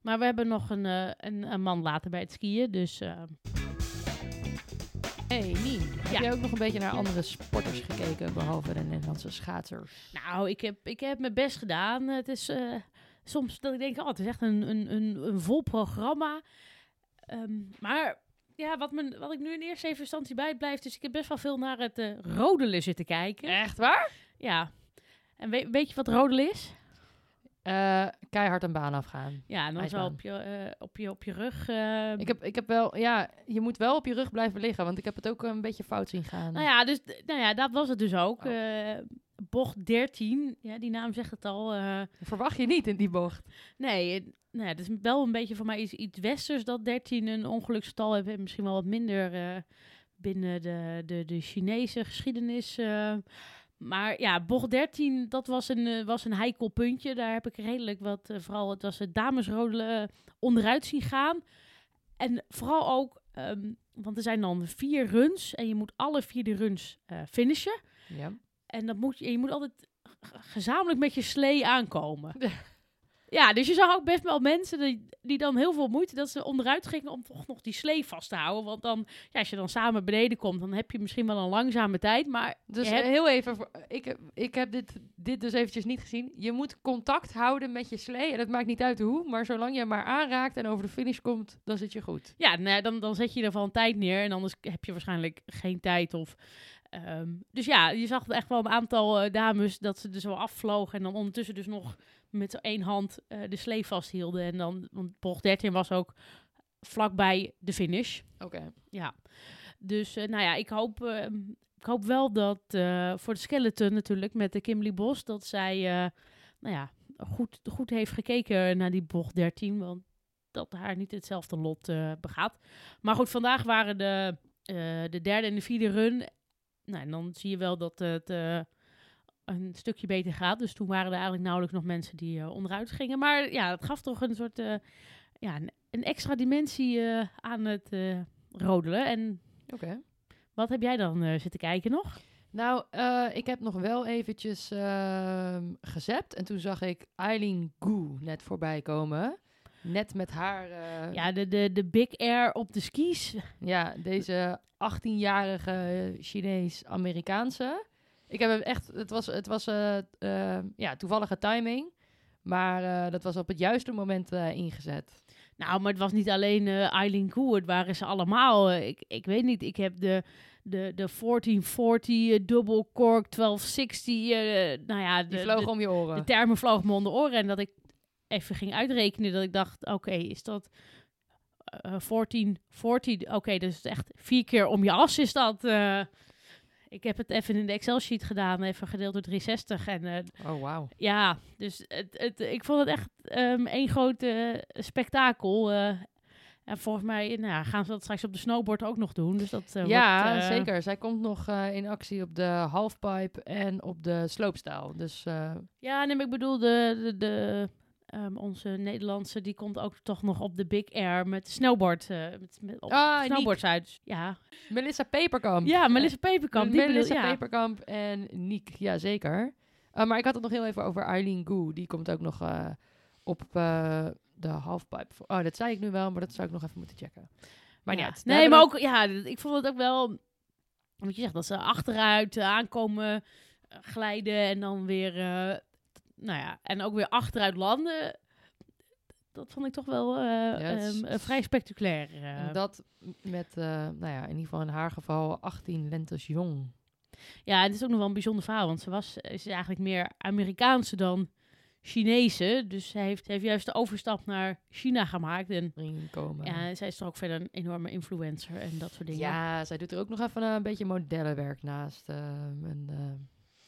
Maar we hebben nog een, eh, een, een man later bij het skiën, dus... Hey, Nien, heb jij ook nog een beetje naar andere sporters gekeken, behalve de Nederlandse schaatsers? Nou, ik heb, ik heb mijn best gedaan. Het is eh, soms dat ik denk, oh, het is echt een, een, een, een vol programma. Ehm, maar ja, wat, me, wat ik nu in eerste instantie bijblijft, is ik heb best wel veel naar het eh rodelen zitten kijken. Echt waar? Ja. En weet, weet je wat rodelen is? Eh, keihard een baan afgaan. Ja, en dan zo Ijsbaan. op je, eh, op je, op je rug. eh, Ik heb, ik heb wel, ja, je moet wel op je rug blijven liggen, want ik heb het ook een beetje fout zien gaan. Nou ja, dus, nou ja, dat was het dus ook. Oh. Eh, bocht 13, ja, die naam zegt het al. Verwacht je niet in die bocht. Nee, nou ja, het is wel een beetje voor mij iets, iets westers dat 13 een ongeluksgetal heeft. En misschien wel wat minder binnen de, de, de Chinese geschiedenis. Eh. maar ja, bocht 13, dat was een, eh, was een heikel puntje. Daar heb ik redelijk wat, eh, vooral het was het damesrodelen onderuit zien gaan. En vooral ook, ehm, want er zijn dan vier runs en je moet alle vier de runs eh, finishen. Ja. En dat moet je, je moet altijd gezamenlijk met je slee aankomen. Ja, dus je zag ook best wel mensen die, die dan heel veel moeite dat ze onderuit gingen om toch nog die slee vast te houden. Want dan, ja, als je dan samen beneden komt, dan heb je misschien wel een langzame tijd. Maar Dus hebt- heel even, voor- ik, ik heb dit, dit dus eventjes niet gezien. Je moet contact houden met je slee. En het maakt niet uit hoe, maar zolang je maar aanraakt en over de finish komt, dan zit je goed. ja, nou, ja, dan, dan zet je ieder geval een tijd neer. En anders heb je waarschijnlijk geen tijd. Of, ehm, dus ja, je zag echt wel een aantal eh, dames dat ze er zo afvlogen. En dan ondertussen dus nog met één hand eh, de slee vasthielden. En dan, want bocht 13 was ook vlakbij de finish. Oké. Ja, dus eh, nou ja, ik hoop, eh, ik hoop wel dat eh, voor de skeleton natuurlijk met de Kimberly Bos, dat zij nou ja, goed, goed heeft gekeken naar die bocht 13, want dat haar niet hetzelfde lot begaat. Maar goed, vandaag waren de, de derde en de vierde run. Nou, en dan zie je wel dat het een stukje beter gaat. Dus toen waren er eigenlijk nauwelijks nog mensen die uh, onderuit gingen. Maar ja, het gaf toch een soort uh, ja, een, een extra dimensie uh, aan het rodelen. En okay. wat heb jij dan zitten kijken nog? Nou, ik heb nog wel eventjes uh, gezept. En toen zag ik Eileen Gu net voorbij komen. Net met haar... Ja, de, de, de Big Air op de skis. Ja, deze 18-jarige Chinees-Amerikaanse. Ik heb hem echt... Het was, het was uh, ja, toevallige timing. Maar dat was op het juiste moment ingezet. Nou, maar het was niet alleen Eileen Gu, het waren ze allemaal. Ik, ik weet niet, ik heb de, de, de 1440 uh, double cork 1260, uh, nou ja... De, Die vloog de, om je oren. De termen vlogen me om de oren en dat ik even ging uitrekenen dat ik dacht, oké, okay, is dat uh, 1440? Oké, okay, dus echt vier keer om je as is dat... Ik heb het even in de Excel-sheet gedaan, even gedeeld door 360. En, uh, oh, wauw. Ja, dus het, het, ik vond het echt um, één groot uh, spektakel. Uh, en volgens mij nou ja, gaan ze dat straks op de snowboard ook nog doen. Dus dat, ja, wordt, zeker. Zij komt nog in actie op de halfpipe en op de sloopstijl. Dus, ja, nee, maar ik bedoel, de, de, de, um, onze Nederlandse, die komt ook toch nog op de Big Air met snowboard. Uh, met, met op ah, snowboards uit. Ja. Melissa Peperkamp. Ja, Melissa Peperkamp. Die Melissa bedoel, ja. Peperkamp en Niek, ja zeker. Uh, maar ik had het nog heel even over Eileen Gu. Die komt ook nog uh, op de halfpipe. Oh, dat zei ik nu wel, maar dat zou ik nog even moeten checken. Maar ja. nee, maar ook, ja, ik vond het ook wel, wat je zegt, dat ze achteruit aankomen glijden en dan weer, nou ja, en ook weer achteruit landen. Dat vond ik toch wel uh, yes. um, vrij spectaculair. Uh. Dat met, nou ja, in ieder geval in haar geval 18 lentes jong. Ja, het is ook nog wel een bijzonder verhaal, want ze was is eigenlijk meer Amerikaanse dan Chinese. Dus zij heeft, heeft juist de overstap naar China gemaakt. En komen. ja, zij is toch ook verder een enorme influencer en dat soort dingen. Ja, zij doet er ook nog even een beetje modellenwerk naast. Uh, en, uh,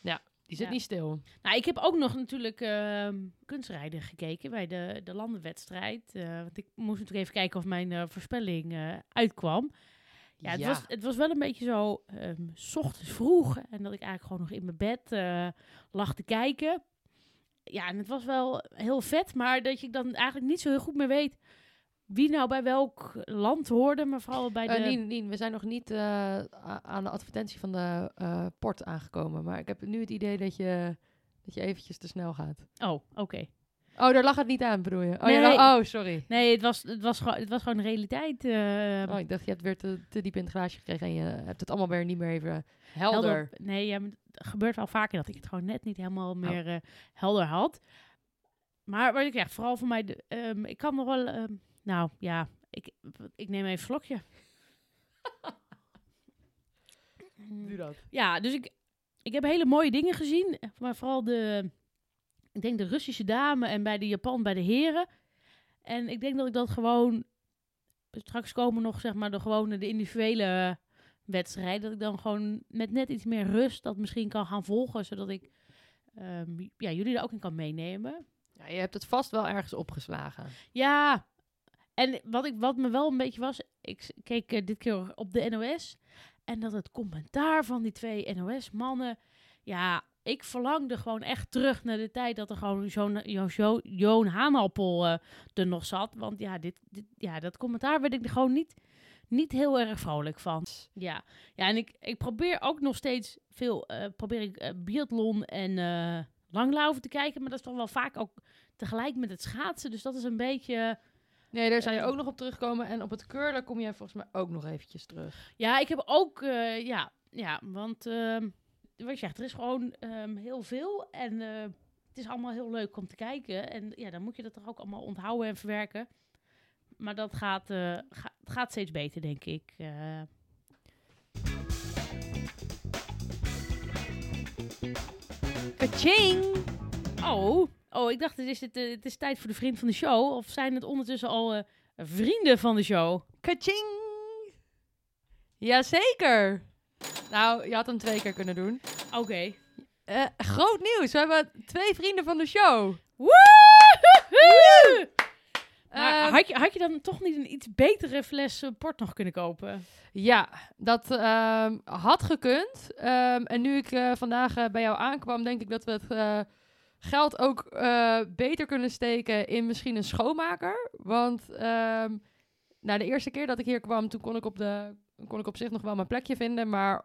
ja, die zit Ja. niet stil. Nou, ik heb ook nog natuurlijk ehm, kunstrijden gekeken bij de, de landenwedstrijd. Eh, want ik moest natuurlijk even kijken of mijn eh, voorspelling eh, uitkwam. Ja, het, Was, het was wel een beetje zo, ehm, s ochtends vroeg. En dat ik eigenlijk gewoon nog in mijn bed lag te kijken. Ja, en het was wel heel vet. Maar dat je dan eigenlijk niet zo heel goed meer weet wie nou bij welk land hoorde. Maar vooral bij de... Eh, Nien, Nien, we zijn nog niet eh, aan de advertentie van de eh, port aangekomen. Maar ik heb nu het idee dat je, dat je eventjes te snel gaat. Oh, oké. Oh, daar lag het niet aan, bedoel je? Oh, Nee. oh sorry. Nee, het was, het, was gewoon, het was gewoon realiteit. eh, Oh, ik dacht, je hebt weer te, te diep in het glaasje gekregen en je hebt het allemaal weer niet meer even helder. Nee, ja, het gebeurt wel vaker dat ik het gewoon net niet helemaal meer eh, helder had. Maar wat ik zeg, vooral voor mij, de, ehm, ik kan nog wel, ehm, nou ja, ik, ik neem even een slokje. Doe dat. Ja, dus ik, ik heb hele mooie dingen gezien. Maar vooral de, ik denk de Russische dame en bij de Japan bij de heren. En ik denk dat ik dat gewoon, straks komen nog zeg maar de gewone, de individuele wedstrijd. Dat ik dan gewoon met net iets meer rust dat misschien kan gaan volgen. Zodat ik ehm, ja, jullie er ook in kan meenemen. Ja, je hebt het vast wel ergens opgeslagen. Ja, en wat, ik, wat me wel een beetje was, ik keek eh, dit keer op de NOS. En dat het commentaar van die twee NOS-mannen. Ja, ik verlangde gewoon echt terug naar de tijd dat er gewoon zo'n Jo- Jo- Joon Haanappel eh, er nog zat. Want ja, dit, ja, dat commentaar werd ik er gewoon niet, niet heel erg vrolijk van. Ja, ja en ik, ik probeer ook nog steeds veel, eh, probeer ik eh, biathlon en langlaufen te kijken. Maar dat is toch wel vaak ook tegelijk met het schaatsen. Dus dat is een beetje... Nee, daar zou je ook nog op terugkomen. En op het curlen kom jij volgens mij ook nog eventjes terug. Ja, ik heb ook... eh, ja, ja, want ehm, wat je zegt, er is gewoon ehm, heel veel. En eh, het is allemaal heel leuk om te kijken. En ja, dan moet je dat toch ook allemaal onthouden en verwerken. Maar dat gaat, eh, ga- gaat steeds beter, denk ik. Kaching! Oh, oh, ik dacht, het is, het, eh, het is tijd voor de vriend van de show. Of zijn het ondertussen al eh, vrienden van de show? Kaching! Jazeker! Nou, je had hem twee keer kunnen doen. Oké. Eh, groot nieuws! We hebben twee vrienden van de show. Woehoe! Maar Eh, had, je, had je dan toch niet een iets betere fles port nog kunnen kopen? Ja, dat ehm, had gekund. Ehm, en nu ik eh, vandaag bij jou aankwam, denk ik dat we het eh, geld ook eh, beter kunnen steken in misschien een schoonmaker. Want ehm, nou, de eerste keer dat ik hier kwam, toen kon ik, op de, kon ik op zich nog wel mijn plekje vinden. Maar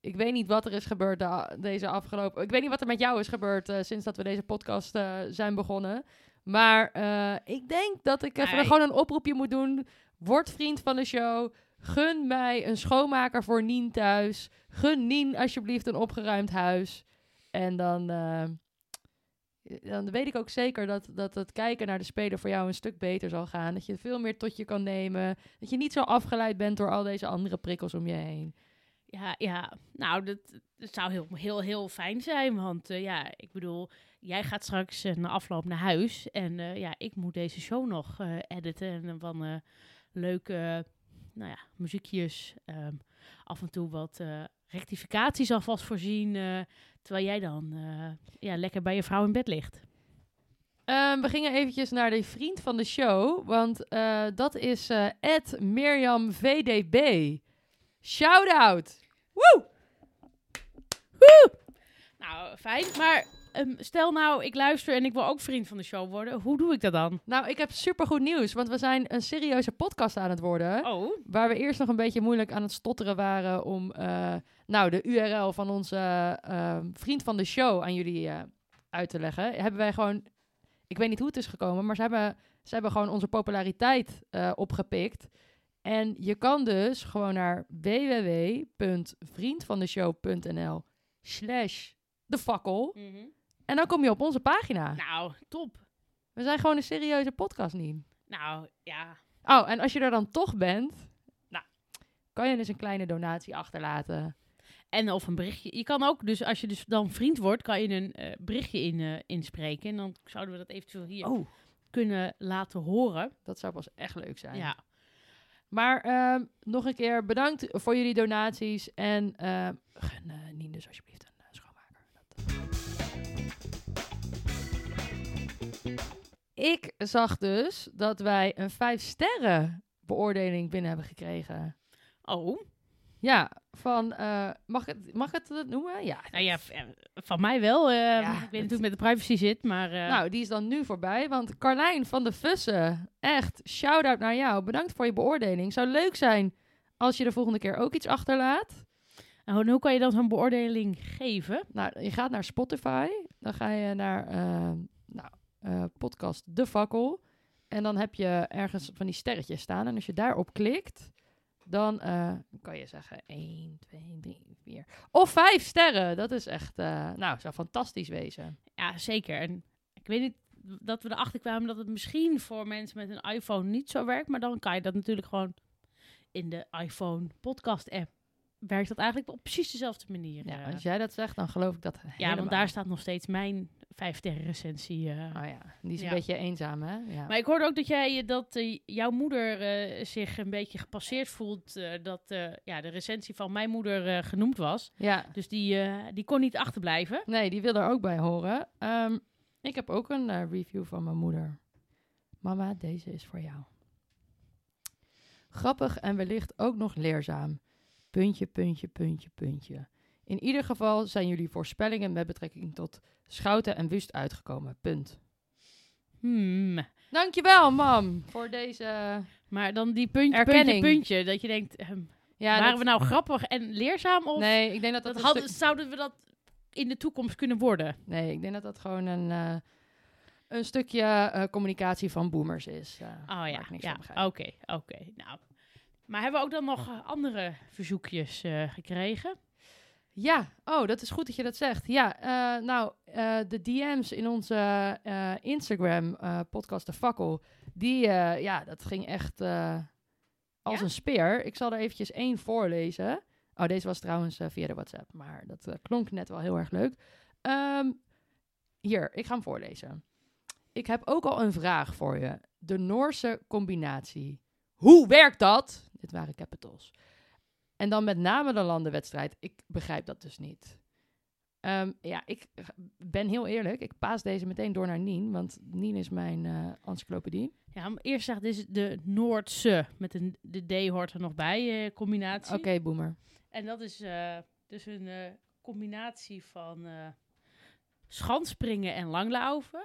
ik weet niet wat er is gebeurd de- deze afgelopen... Ik weet niet wat er met jou is gebeurd eh, sinds dat we deze podcast eh, zijn begonnen. Maar ik denk dat ik even Nee. gewoon een oproepje moet doen. Word vriend van de show. Gun mij een schoonmaker voor Nien thuis. Gun Nien alsjeblieft een opgeruimd huis. En dan, dan weet ik ook zeker dat, dat het kijken naar de speler voor jou een stuk beter zal gaan. Dat je veel meer tot je kan nemen. Dat je niet zo afgeleid bent door al deze andere prikkels om je heen. Ja, ja. nou, dat, zou heel, heel, heel fijn zijn. Want eh, ja, ik bedoel, jij gaat straks eh, na afloop naar huis. En eh, ja, ik moet deze show nog editen. En van leuke, nou ja, muziekjes. ehm, af en toe wat eh, rectificaties alvast voorzien. eh, terwijl jij dan eh, ja, lekker bij je vrouw in bed ligt. Ehm, we gingen eventjes naar de vriend van de show. Want dat is Ed Mirjam VDB. Shout-out! Woe! Nou, fijn. Maar ehm, stel nou, ik luister en ik wil ook vriend van de show worden. Hoe doe ik dat dan? Nou, ik heb supergoed nieuws. Want we zijn een serieuze podcast aan het worden. Oh, Waar we eerst nog een beetje moeilijk aan het stotteren waren om eh, nou, de URL van onze eh, vriend van de show aan jullie eh, uit te leggen. Hebben wij gewoon, ik weet niet hoe het is gekomen, maar ze hebben, ze hebben gewoon onze populariteit eh, opgepikt. En je kan dus gewoon naar www.vriendvandeshow.nl slash de fakkel. En dan kom je op onze pagina. nou, top. We zijn gewoon een serieuze podcast, niet. Nou, ja. Oh, en als je er dan toch bent, nou, kan je dus een kleine donatie achterlaten. En of een berichtje. Je kan ook, dus als je dus dan vriend wordt, kan je een eh, berichtje in, eh, inspreken. En dan zouden we dat eventueel hier Oh, kunnen laten horen. dat zou pas echt leuk zijn. Ja. Maar ehm, nog een keer bedankt voor jullie donaties. En ehm gun eh, Nien dus alsjeblieft Ik zag dus dat wij een 5 sterren beoordeling binnen hebben gekregen. Oh, Ja, van, eh, mag, het, mag het dat noemen? Ja. nou ja, eh, van mij wel. eh, ik weet niet hoe het met de privacy zit, maar... Nou, die is dan nu voorbij. Want Carlijn van de Vussen, echt, shout-out naar jou. Bedankt voor je beoordeling. Zou leuk zijn als je de volgende keer ook iets achterlaat. en hoe, hoe kan je dan zo'n beoordeling geven? Nou, je gaat naar Spotify. Dan ga je naar eh, podcast De Fakkel. En dan heb je ergens van die sterretjes staan. En als je daarop klikt, dan eh, kan je zeggen 1, 2, 3, 4. Of 5 sterren. Dat is echt, eh, nou, zou fantastisch wezen. Ja, zeker. En ik weet niet dat we erachter kwamen dat het misschien voor mensen met een iPhone niet zo werkt. Maar dan kan je dat natuurlijk gewoon in de iPhone podcast app. Werkt dat eigenlijk op precies dezelfde manier. Ja, als jij dat zegt, dan geloof ik dat ja, helemaal. want daar staat nog steeds mijn vijf sterren recensie. eh. Oh ja, die is een beetje eenzaam, hè? Ja. Maar ik hoorde ook dat jij dat eh, jouw moeder eh, zich een beetje gepasseerd voelt dat ja, de recensie van mijn moeder genoemd was. ja, Dus die, die kon niet achterblijven. nee, die wil er ook bij horen. Ehm, ik heb ook een review van mijn moeder. Mama, deze is voor jou. Grappig en wellicht ook nog leerzaam. Puntje, puntje, puntje, puntje. In ieder geval zijn jullie voorspellingen met betrekking tot Schouten en Wust uitgekomen. Punt. Hmm. Dankjewel, mam, voor deze... Maar dan die puntje, Erkenning. puntje, puntje. Dat je denkt, ehm, Ja, waren dat- we nou grappig en leerzaam? Of Nee, ik denk dat dat, dat hadden, stuk- zouden we dat in de toekomst kunnen worden? Nee, ik denk dat dat gewoon een, eh, een stukje eh, communicatie van boomers is. eh, Oh ja, ja. Oké, oké. Nou. Maar hebben we ook dan nog andere verzoekjes gekregen? Ja, oh, dat is goed dat je dat zegt. Ja, eh, nou, eh, de DM's in onze eh, Instagram, podcast De Fakkel, die, ja, dat ging echt als Ja? een speer. Ik zal er eventjes één voorlezen. Oh, deze was trouwens via de WhatsApp, maar dat klonk net wel heel erg leuk. Ehm, hier, ik ga hem voorlezen. Ik heb ook al een vraag voor je. De Noorse combinatie. Hoe werkt dat? Dit waren capitals. En dan met name de landenwedstrijd. Ik begrijp dat dus niet. Ehm, ja, ik ben heel eerlijk. Ik paas deze meteen door naar Nien, want Nien is mijn eh encyclopedie. Ja, maar eerst zegt dit is de Noordse, met een, de D hoort er nog bij, eh, combinatie. Oké, boomer. En dat is eh, dus een combinatie van schanspringen en langlaufen.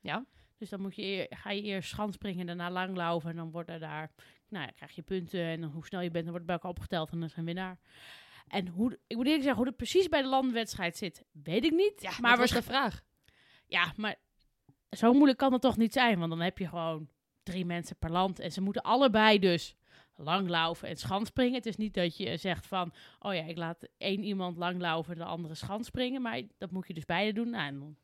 Ja. Dus dan moet je ga je eerst schanspringen, daarna langlaufen. En dan worden daar, nou ja, krijg je punten. En dan hoe snel je bent, dan wordt het bij elkaar opgeteld. En dan is er een winnaar. En hoe, ik moet eerlijk zeggen, hoe het precies bij de landenwedstrijd zit, weet ik niet. Ja, maar was de vraag. ja, maar zo moeilijk kan het toch niet zijn? Want dan heb je gewoon drie mensen per land. En ze moeten allebei dus langlaufen en schanspringen. Het is niet dat je zegt van... oh ja, ik laat één iemand langlaufen en de andere schanspringen. Maar dat moet je dus beide doen. Nou, en dan,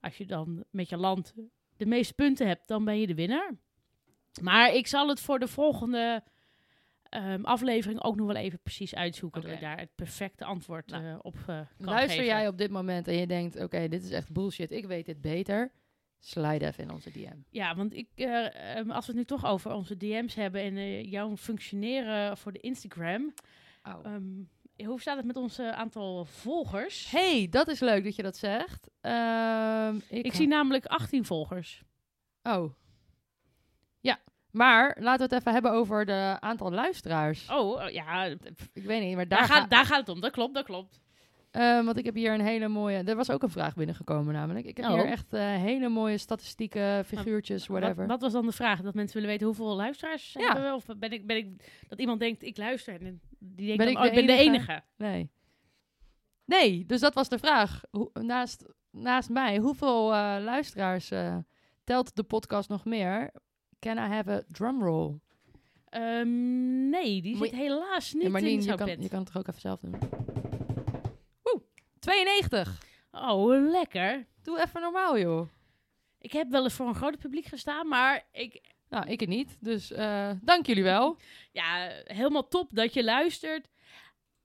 als je dan met je land de meeste punten hebt, dan ben je de winnaar. Maar ik zal het voor de volgende ehm, aflevering ook nog wel even precies uitzoeken. Dat Oké. ik daar het perfecte antwoord Nou, eh, op eh, kan Luister geven. jij op dit moment en je denkt, oké, dit is echt bullshit. Ik weet dit beter. Slide even in onze DM. Ja, want ik, eh, ehm, als we het nu toch over onze DM's hebben en jouw functioneren voor de Instagram. Oh. ehm, hoe staat het met ons aantal volgers? hey, dat is leuk dat je dat zegt. Ik Ik zie namelijk 18 volgers. Oh. Maar laten we het even hebben over de aantal luisteraars. Oh, eh, ja, Ik weet niet, maar daar, daar, gaat, ga- daar gaat het om. Dat klopt, dat klopt. Eh, want ik heb hier een hele mooie... Er was ook een vraag binnengekomen namelijk. Ik heb Oh. hier echt eh, hele mooie statistieken, figuurtjes, whatever. Wat, wat was dan de vraag? Dat mensen willen weten hoeveel luisteraars Ja. hebben we? Of ben ik, ben ik, dat iemand denkt, ik luister. En die denkt Ben dan, ik oh, de ik ben de enige? enige. Nee. Nee, dus dat was de vraag. Naast, naast mij, hoeveel luisteraars telt de podcast nog meer? Can I have a drumroll? Ehm, nee, die zit helaas niet Ja, maar in jouw je kan, je kan het toch ook even zelf doen? Woe, 92. Oh, lekker. Doe even normaal, joh. Ik heb wel eens voor een groot publiek gestaan, maar ik, Nou, ik het niet. Dus eh, dank jullie wel. ja, helemaal top dat je luistert.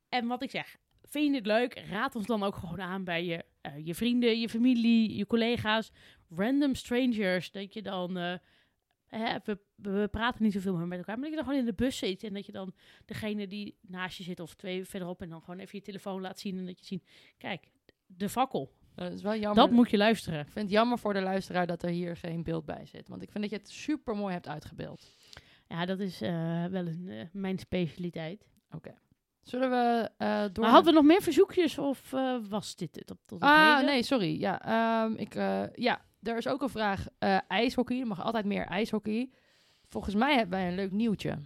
En wat ik zeg, vind je het leuk? Raad ons dan ook gewoon aan bij je, eh, je vrienden, je familie, je collega's, random strangers. Dat je dan, eh, hè, we, we praten niet zoveel meer met elkaar, maar dat je dan gewoon in de bus zit en dat je dan degene die naast je zit of twee verderop en dan gewoon even je telefoon laat zien en dat je ziet, kijk, de fakkel. Eh, Dat is wel jammer. Dat moet je luisteren. Ik vind het jammer voor de luisteraar dat er hier geen beeld bij zit. Want ik vind dat je het super mooi hebt uitgebeeld. Ja, dat is eh, wel een, eh, mijn specialiteit. Zullen we eh door... Maar hadden we nog meer verzoekjes of eh, was dit het op tot Ah, heden? nee, sorry. Ja, ehm, ik, eh, ja, er is ook een vraag. eh, ijshockey. Er mag altijd meer ijshockey. Volgens mij hebben wij een leuk nieuwtje.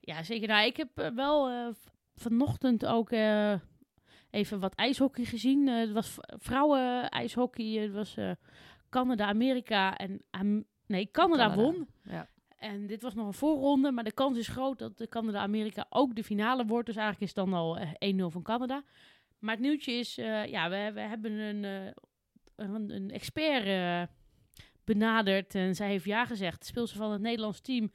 Ja, zeker. Nou, ik heb eh, wel eh, vanochtend ook even wat ijshockey gezien. Het was v- vrouwen-ijshockey. Het was Canada, Amerika en... Am- nee, Canada, Canada. won. Ja. En dit was nog een voorronde, maar de kans is groot dat de Canada-Amerika ook de finale wordt. Dus eigenlijk is het dan al eh, 1-0 van Canada. Maar het nieuwtje is, ja, we, we hebben een, een, een expert eh, benaderd en zij heeft ja gezegd. De speelster van het Nederlands team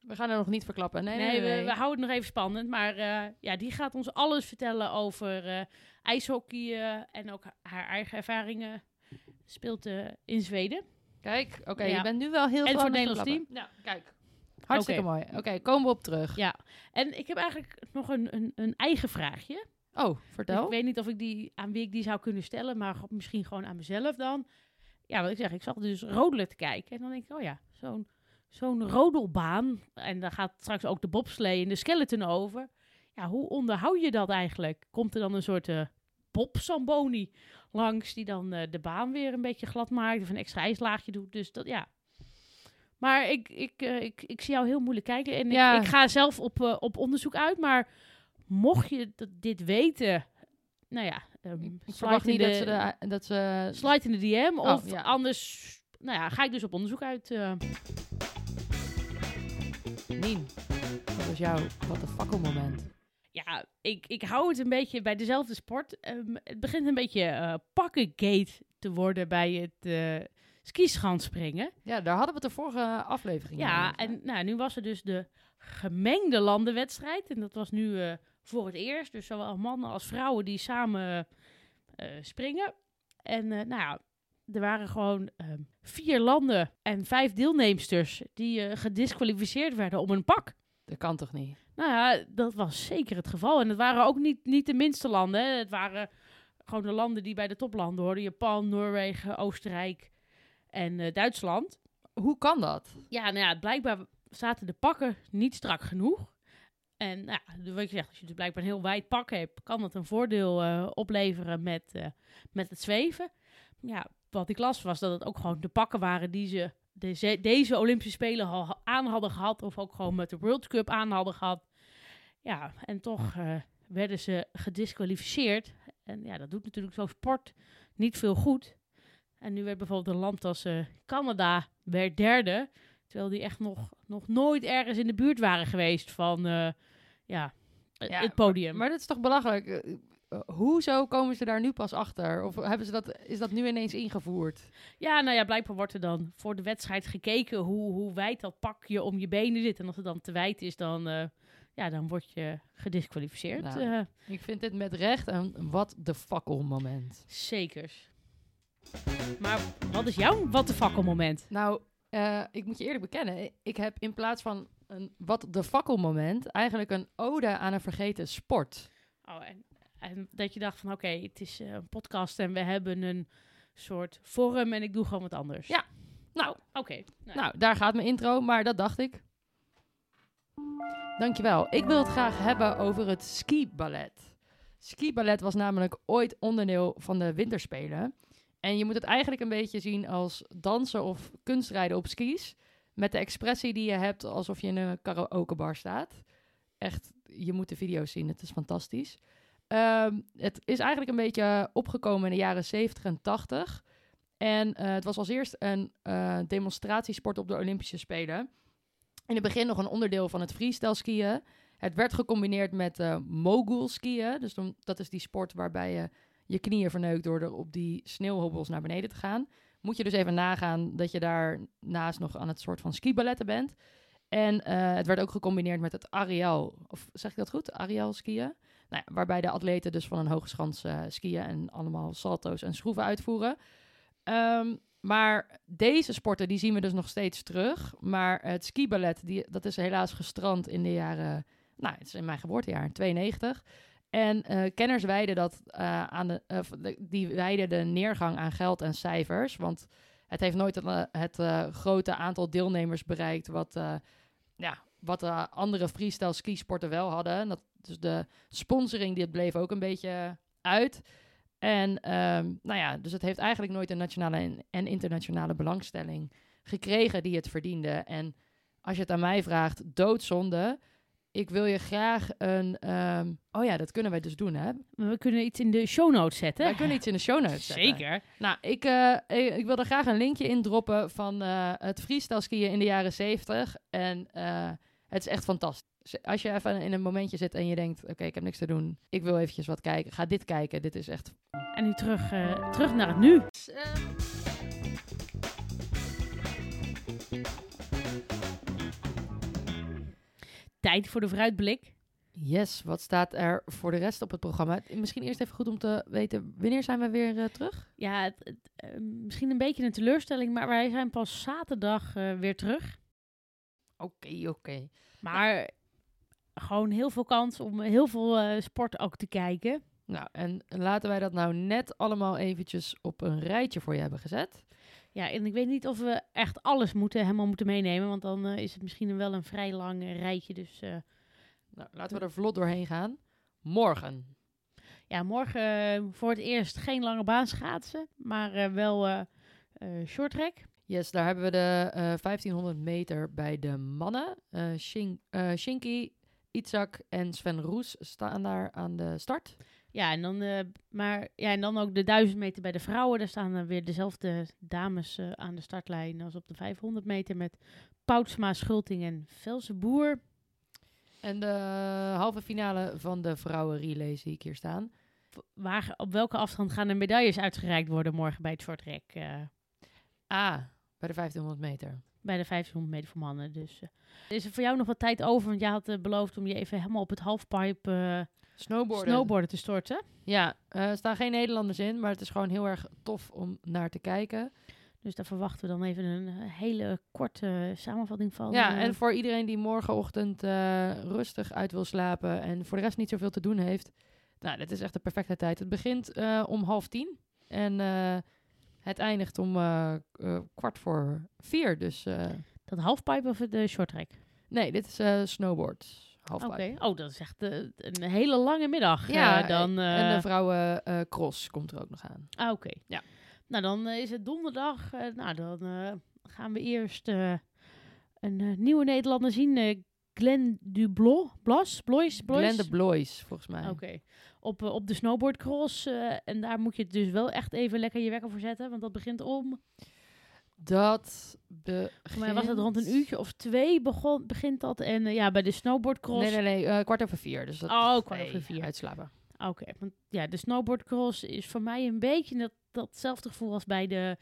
We gaan er nog niet verklappen. Nee, Nee, nee, nee. We, we houden het nog even spannend. Maar eh, ja, die gaat ons alles vertellen over eh, ijshockey en ook haar eigen ervaringen. Speelt in Zweden. Kijk, oké, Ja. je bent nu wel heel En veel voor het Nederlands verklappen. Ja, kijk. Hartstikke mooi. Oké, komen we op terug. Ja. En ik heb eigenlijk nog een, een, een eigen vraagje. Oh, vertel. Ik weet niet of ik die aan wie ik die zou kunnen stellen, maar misschien gewoon aan mezelf dan. Ja, wat ik zeg, ik zag dus rodelen te kijken. En dan denk ik, oh ja, zo'n zo'n rodelbaan. En daar gaat straks ook de bobslee en de skeleton over. Ja, hoe onderhoud je dat eigenlijk? Komt er dan een soort eh bob-samboni langs die dan eh, de baan weer een beetje glad maakt of een extra ijslaagje doet? Dus dat, ja. Maar ik, ik, eh, ik, ik zie jou heel moeilijk kijken en Ja. ik, ik ga zelf op, op onderzoek uit. Maar mocht je dit weten, nou ja, slide verwacht in niet de, dat ze, de, dat ze... slide in de DM. Oh, of ja. anders, nou ja, ga ik dus op onderzoek uit. eh. Nien, wat was jouw wat de fakkel moment? ja, ik, ik hou het een beetje bij dezelfde sport. Ehm, het begint een beetje eh pakkengate te worden bij het eh skischanspringen. Ja, daar hadden we het de vorige aflevering Ja, over. en nou, nu was er dus de gemengde landenwedstrijd. En dat was nu voor het eerst. Dus zowel mannen als vrouwen die samen eh, springen. En eh, nou ja, er waren gewoon ehm, vier landen en vijf deelnemsters die eh, gedisqualificeerd werden om een pak. Dat kan toch niet? Nou ja, dat was zeker het geval. En het waren ook niet, niet de minste landen. Hè. Het waren gewoon de landen die bij de toplanden hoorden. Japan, Noorwegen, Oostenrijk en Duitsland. Hoe kan dat? Ja, nou ja, blijkbaar zaten de pakken niet strak genoeg. En nou ja, wat je zegt, als je dus blijkbaar een heel wijd pak hebt, kan dat een voordeel eh, opleveren met, eh, met het zweven. Ja, wat ik las was dat het ook gewoon de pakken waren die ze deze, Olympische Spelen al aan hadden gehad. Of ook gewoon met de World Cup aan hadden gehad. Ja, en toch eh, werden ze gedisqualificeerd. En ja, dat doet natuurlijk zo'n sport niet veel goed. En nu werd bijvoorbeeld een land als Canada werd derde. Terwijl die echt nog, nog nooit ergens in de buurt waren geweest van ja, het- Ja, het podium. Maar dat is toch belachelijk? Eh, eh, hoezo komen ze daar nu pas achter? Of hebben ze dat, is dat nu ineens ingevoerd? Ja, nou ja, blijkbaar wordt er dan voor de wedstrijd gekeken hoe, hoe wijd dat pakje om je benen zit. En als het dan te wijd is, dan, eh, ja, dan word je gedisqualificeerd. Nou. Eh, Ik vind dit met recht een wat de fakkel moment. zekers. Maar wat is jouw wat de fakkel moment? Nou, eh, ik moet je eerlijk bekennen. Ik heb in plaats van een wat de fakkel moment eigenlijk een ode aan een vergeten sport. Oh, en, en dat je dacht van oké, het is eh, een podcast en we hebben een soort forum en ik doe gewoon wat anders. Ja. Nou, Oké. nou, Nou, daar gaat mijn intro, maar dat dacht ik. Dankjewel. Ik wil het graag hebben over het skiballet. Skiballet was namelijk ooit onderdeel van de winterspelen. En je moet het eigenlijk een beetje zien als dansen of kunstrijden op skis. Met de expressie die je hebt alsof je in een karaokebar staat. Echt, je moet de video's zien, het is fantastisch. Ehm, het is eigenlijk een beetje opgekomen in de jaren 70 en 80. En eh, het was als eerst een eh, demonstratiesport op de Olympische Spelen. In het begin nog een onderdeel van het freestyle skiën. Het werd gecombineerd met eh mogul skiën. Dus dan, dat is die sport waarbij je je knieën verneukt door er op die sneeuwhobbels naar beneden te gaan. Moet je dus even nagaan dat je daarnaast nog aan het soort van skiballetten bent. En eh, het werd ook gecombineerd met het Ariel. Of zeg ik dat goed? Ariel skiën. Nou waarbij de atleten dus van een hoge schans eh, skiën en allemaal salto's en schroeven uitvoeren. Ehm, maar deze sporten die zien we dus nog steeds terug. Maar het skiballet, die, dat is helaas gestrand in de jaren... Nou, het is in mijn geboortejaar, 92. En eh, kenners wijden dat eh, aan de, eh, de- die wijden de neergang aan geld en cijfers. Want het heeft nooit het, grote aantal deelnemers bereikt wat, ja, wat andere freestyle skisporten wel hadden. En Dat, dus de sponsoring dit bleef ook een beetje uit. En ehm, nou ja, dus het heeft eigenlijk nooit een nationale en internationale belangstelling gekregen die het verdiende. En als je het aan mij vraagt, doodzonde. Ik wil je graag een. ehm, oh ja, dat kunnen wij dus doen, hè? We kunnen iets in de show notes zetten. Wij kunnen iets in de show notes zetten. Zeker. Nou, ik, eh, ik, ik wil er graag een linkje in droppen van eh, het freestyle skiën in de jaren 70. En eh, het is echt fantastisch. Als je even in een momentje zit en je denkt, oké, ik heb niks te doen. Ik wil eventjes wat kijken. Ga dit kijken. Dit is echt... En nu terug, eh, terug naar het nu. Tijd voor de vooruitblik. Yes, wat staat er voor de rest op het programma? Misschien eerst even goed om te weten, wanneer zijn we weer eh, terug? Ja, het- het, eh, misschien een beetje een teleurstelling, maar wij zijn pas zaterdag eh, weer terug. Oké, oké. Maar gewoon heel veel kans om heel veel sport ook te kijken. Nou, en laten wij dat nou net allemaal eventjes op een rijtje voor je hebben gezet. Ja, en ik weet niet of we echt alles moeten, helemaal moeten meenemen, want dan eh, is het misschien wel een vrij lang eh, rijtje. Dus eh, Nou, laten we er vlot doorheen gaan. Morgen. ja, morgen voor het eerst geen lange baan schaatsen, maar wel short track. Yes, daar hebben we de eh, 1500 meter bij de mannen. Shin, Shinky, Itzak en Sven Roes staan daar aan de start. Ja, en dan, eh, maar, ja, en dan ook de 1000 meter bij de vrouwen. Daar staan dan weer dezelfde dames eh, aan de startlijn als op de 500 meter met Poutsma, Schulting en Velsenboer. En de halve finale van de vrouwen relay zie ik hier staan. Waar, op welke afstand gaan de medailles uitgereikt worden morgen bij het shorttrack? eh Ah, bij de 1500 meter. Bij de 1500 meter voor mannen. Dus eh, is er voor jou nog wat tijd over? Want jij had eh, beloofd om je even helemaal op het halfpipe eh Snowboarden. snowboarden te storten. Ja, er staan geen Nederlanders in, maar het is gewoon heel erg tof om naar te kijken. Dus daar verwachten we dan even een hele korte samenvatting van. Ja, en voor iedereen die morgenochtend rustig uit wil slapen en voor de rest niet zoveel te doen heeft. Nou, dit is echt de perfecte tijd. Het begint om half tien en het eindigt om eh, eh, kwart voor vier. Dus eh, dat halfpipe of de shorttrack? nee, dit is snowboard. Oké. Oh, dat is echt een hele lange middag. Ja, dan, en de vrouwen cross komt er ook nog aan. Ah, oké. Ja. Nou, dan is het donderdag. nou, dan gaan we eerst een nieuwe Nederlander zien. Glenn Dublos. Blas? Blois? Blois? Glenn de Blois, volgens mij. Oké. Op, eh, op de snowboardcross. eh en daar moet je dus wel echt even lekker je wekker voor zetten. Want dat begint om... Dat begint... Voor mij was het rond een uurtje of twee begon, begint dat. En eh, ja, bij de snowboardcross... Nee, nee, nee. kwart over vier. Dus dat Oh, kwart nee, over vier. Uitslapen. Oké, want ja, de snowboardcross is voor mij een beetje dat, datzelfde gevoel als bij de,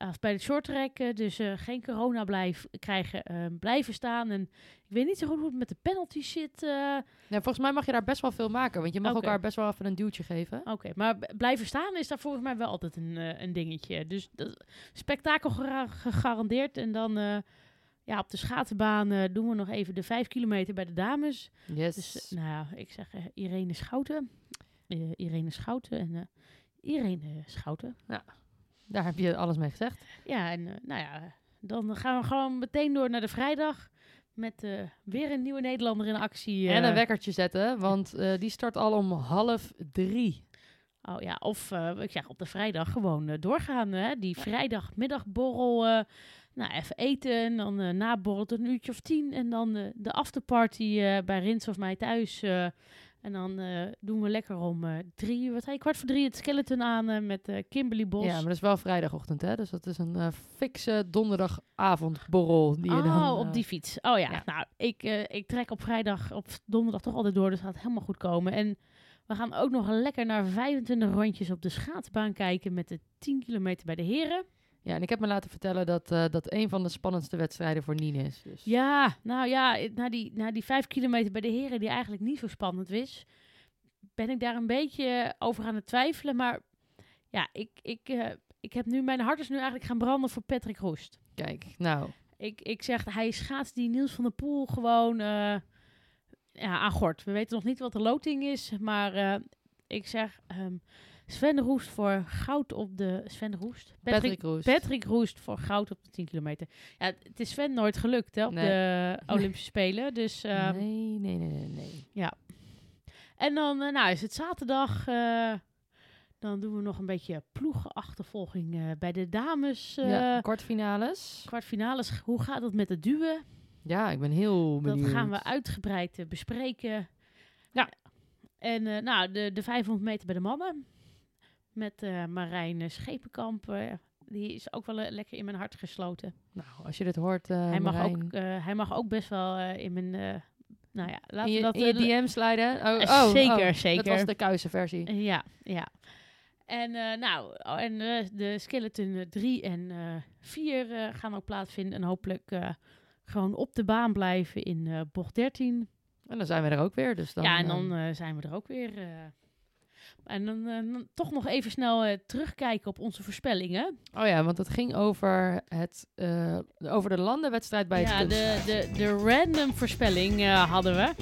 als bij de shorttrack. eh, Dus eh, geen corona blijf, krijgen, eh, blijven staan. En ik weet niet zo goed hoe het met de penalties zit. eh. Ja, volgens mij mag je daar best wel veel maken. Want je mag elkaar best wel even een duwtje geven. Oké, maar blijven staan is daar volgens mij wel altijd een, eh, een dingetje. Dus dat, spektakel gegarandeerd. En dan eh, ja, op de schaatsenbaan eh, doen we nog even de vijf kilometer bij de dames. Yes. Dus eh, nou ja, ik zeg eh, Irene Schouten. Eh, Irene Schouten en eh, Irene Schouten. Daar heb je alles mee gezegd. Ja, en eh, nou ja, dan gaan we gewoon meteen door naar de vrijdag. Met eh, weer een nieuwe Nederlander in actie. En eh. een wekkertje zetten, want die start al om half drie. Oh ja, of ik zeg op de vrijdag gewoon doorgaan. Hè? Die vrijdagmiddagborrel. nou, even eten. En dan eh naborrel tot een uurtje of tien. En dan de afterparty bij Rins of mij thuis. En dan eh, doen we lekker om eh, drie uur, wat je, kwart voor drie het skeleton aan eh, met Kimberly Bos. Ja, maar dat is wel vrijdagochtend, hè? Dus dat is een fikse donderdagavondborrel die je oh, dan... op eh, die fiets. Oh ja, ja. nou, ik, ik trek op vrijdag, op donderdag toch altijd door, dus gaat helemaal goed komen. En we gaan ook nog lekker naar 25 rondjes op de schaatsbaan kijken met de 10 kilometer bij de heren. Ja, en ik heb me laten vertellen dat eh, dat een van de spannendste wedstrijden voor Nien is. Dus. Ja, nou ja, i- na die, na die 5 kilometer bij de heren, die eigenlijk niet zo spannend is, ben ik daar een beetje over aan het twijfelen. Maar ja, ik, ik, eh, ik heb nu, mijn hart is nu eigenlijk gaan branden voor Patrick Roest. Kijk, nou, Ik, ik zeg, hij schaats die Niels van der Poel gewoon eh, ja, aan gort. We weten nog niet wat de loting is, maar eh, ik zeg ehm, Sven Roest voor goud op de... Sven Roest? Patrick, Roest. Patrick Roest voor goud op de 10 kilometer. Ja, het is Sven nooit gelukt hè, op Nee. de Olympische Spelen. Dus, ehm, nee, nee, nee, nee, nee. En dan eh, nou, is het zaterdag. eh, dan doen we nog een beetje ploegenachtervolging eh, bij de dames. ja, kwartfinales. Kwartfinales. Hoe gaat het met het duwen? Ja, ik ben heel Dat benieuwd. gaan we uitgebreid bespreken. Ja. En nou, de, de 500 meter bij de mannen. Met eh, Marijn Schepenkamp. die is ook wel eh, lekker in mijn hart gesloten. Nou, als je dit hoort, eh hij, mag Marijn, ook, hij mag ook best wel in mijn... nou ja, laten we dat... in je DM sliden. Oh, oh, zeker, oh, zeker. Dat was de kuise versie. Ja, ja. En nou, oh, en de Skeleton 3 en 4 gaan ook plaatsvinden. En hopelijk gewoon op de baan blijven in bocht 13. En dan zijn we er ook weer. Dus dan, ja, en dan zijn we er ook weer. En dan, eh, dan toch nog even snel eh, terugkijken op onze voorspellingen. Oh ja, want het ging over, het, eh, over de landenwedstrijd bij ja, het de, kunst. de, de random voorspelling hadden we.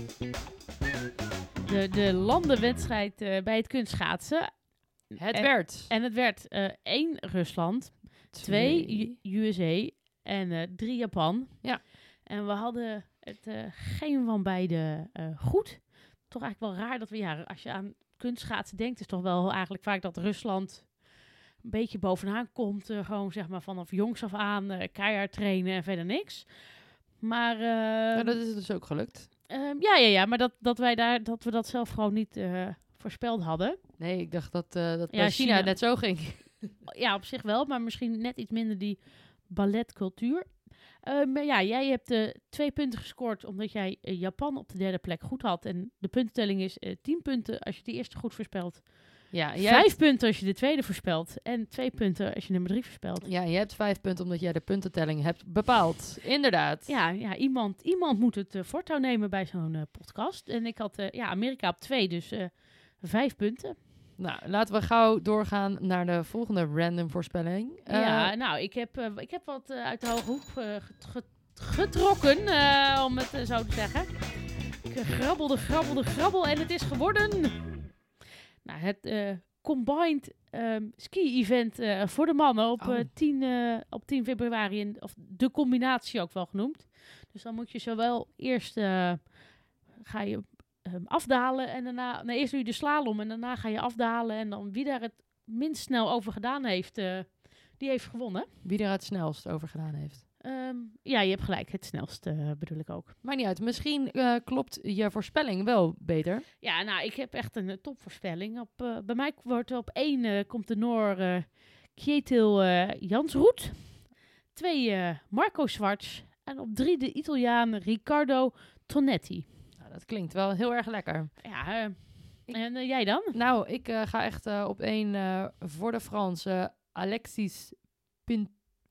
De, de landenwedstrijd bij het kunstschaatsen. Het en- werd En het werd 1 Rusland, twee USA en drie Japan. Ja. En we hadden het geen van beide goed. Toch eigenlijk wel raar dat we, ja, als je aan kunstschaatsen denkt, is toch wel eigenlijk vaak dat Rusland een beetje bovenaan komt. eh, gewoon zeg maar vanaf jongs af aan eh, keihard trainen en verder niks. Maar eh, Ja, dat is dus ook gelukt. Ehm, ja, ja, ja, maar dat, dat wij daar dat we dat zelf gewoon niet eh, voorspeld hadden. Nee, ik dacht dat, dat Ja, China, China. net zo ging. Ja, op zich wel, maar misschien net iets minder die balletcultuur. Eh, maar ja, jij hebt eh, twee punten gescoord omdat jij eh, Japan op de derde plek goed had. En de puntentelling is eh 10 punten als je de eerste goed voorspelt. Ja, jij Vijf punten als je de tweede voorspelt. En twee punten als je nummer drie voorspelt. Ja, je hebt vijf punten omdat jij de puntentelling hebt bepaald. Inderdaad. Ja, ja iemand, iemand moet het voortouw nemen bij zo'n podcast. En ik had ja, Amerika op twee, dus vijf punten. Nou, laten we gauw doorgaan naar de volgende random voorspelling. Eh, ja, nou, ik heb, eh, ik heb wat eh, uit de hoge hoek eh, get- get- getrokken, eh, om het eh, zo te zeggen. Ik eh, grabbelde, grabbelde, grabbel en het is geworden... Nou, het eh, Combined ehm, Ski-event eh, voor de mannen op, Oh. eh, 10, eh, op 10 februari. In, of de combinatie ook wel genoemd. Dus dan moet je zowel eerst eh, ga je ehm, afdalen en daarna... Nee, eerst doe je de slalom en daarna ga je afdalen. En dan wie daar het minst snel over gedaan heeft, eh, die heeft gewonnen. Wie er het snelst over gedaan heeft. Ehm, ja, je hebt gelijk. Het snelste eh, bedoel ik ook. Maakt niet uit. Misschien eh, klopt je voorspelling wel beter. Ja, nou, ik heb echt een topvoorspelling. Op, bij mij wordt op één komt de Noor Kjetil Jansroet. Twee Marco Schwarz. En op drie de Italiaan Riccardo Tonetti. Nou, dat klinkt wel heel erg lekker. Ja, eh, en eh, jij dan? Nou, ik eh, ga echt op één voor de Franse Alexis Pin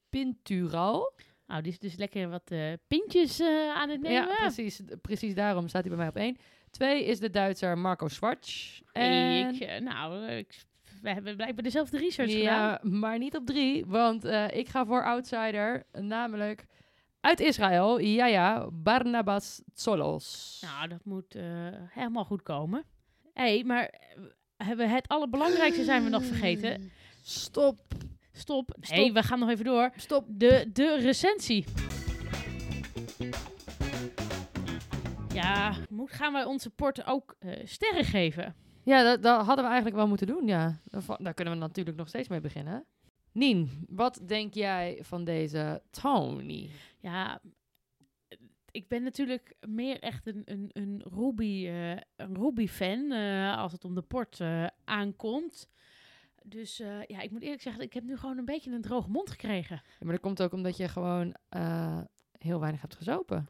Pintural. Nou, die is dus lekker wat pintjes aan het nemen. Ja, precies, precies daarom staat hij bij mij op één. Twee is de Duitser Marco Schwarz. En Ik, nou, ik, we hebben blijkbaar dezelfde research gedaan. ja, maar niet op drie, want ik ga voor outsider, namelijk uit Israël, ja ja, Barnabas Tsolos. Nou, dat moet eh, helemaal goed komen. Hé, hey, maar eh, hebben we het allerbelangrijkste zijn we nog vergeten. Stop, Stop. Nee, Stop. we gaan nog even door. stop. De, de recensie. Ja, moet, gaan wij onze port ook eh, sterren geven? Ja, dat, dat hadden we eigenlijk wel moeten doen, ja. Daar kunnen we natuurlijk nog steeds mee beginnen. Nien, wat denk jij van deze Tony? Ja, ik ben natuurlijk meer echt een, een, een Ruby, een Ruby-fan eh, als het om de port eh, aankomt. Dus ja, ik moet eerlijk zeggen, ik heb nu gewoon een beetje een droge mond gekregen. Ja, maar dat komt ook omdat je gewoon heel weinig hebt gezopen.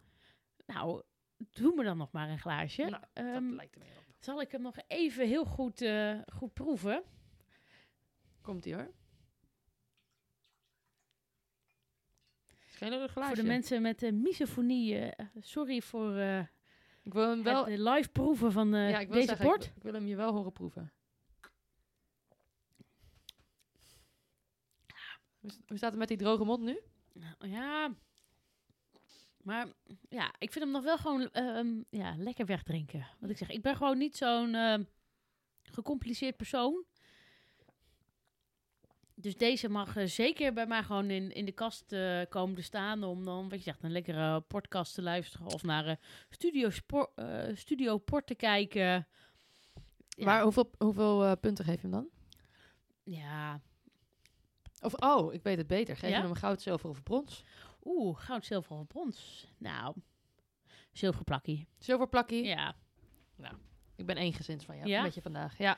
Nou, doe me dan nog maar een glaasje. Nou, Ehm, lijkt er meer op. zal ik hem nog even heel goed, goed proeven? Komt-ie hoor. Geen. Voor de mensen met de misofonie, eh, sorry voor eh, Ik wil hem wel... het live proeven van ja, ik wil deze port. Ik, ik wil hem je wel horen proeven. Hoe staat het met die droge mond nu? Nou, Ja, maar ja, ik vind hem nog wel gewoon ehm, ja, lekker wegdrinken. Wat ik zeg, ik ben gewoon niet zo'n ehm, gecompliceerd persoon. Dus deze mag eh, zeker bij mij gewoon in, in de kast eh, komen te staan om dan, wat je zegt, een lekkere podcast te luisteren of naar eh, studio, studio Port te kijken. Ja, Maar hoeveel, hoeveel punten geef je hem dan? ja, Of, oh, ik weet het beter. Geef Ja? je hem goud, zilver of brons? oeh, goud, zilver of brons. Nou, zilverplakkie. Zilverplakkie. Ja, Ik ben eengezins van jou. Ja? Met je vandaag. Ja.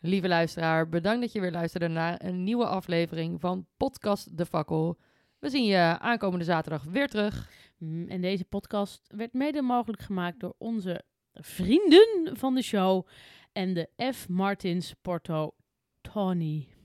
Lieve luisteraar, bedankt dat je weer luisterde naar een nieuwe aflevering van Podcast De Fakkel. We zien je aankomende zaterdag weer terug. Mm, En deze podcast werd mede mogelijk gemaakt door onze vrienden van de show en de F. Martins Porto Tony.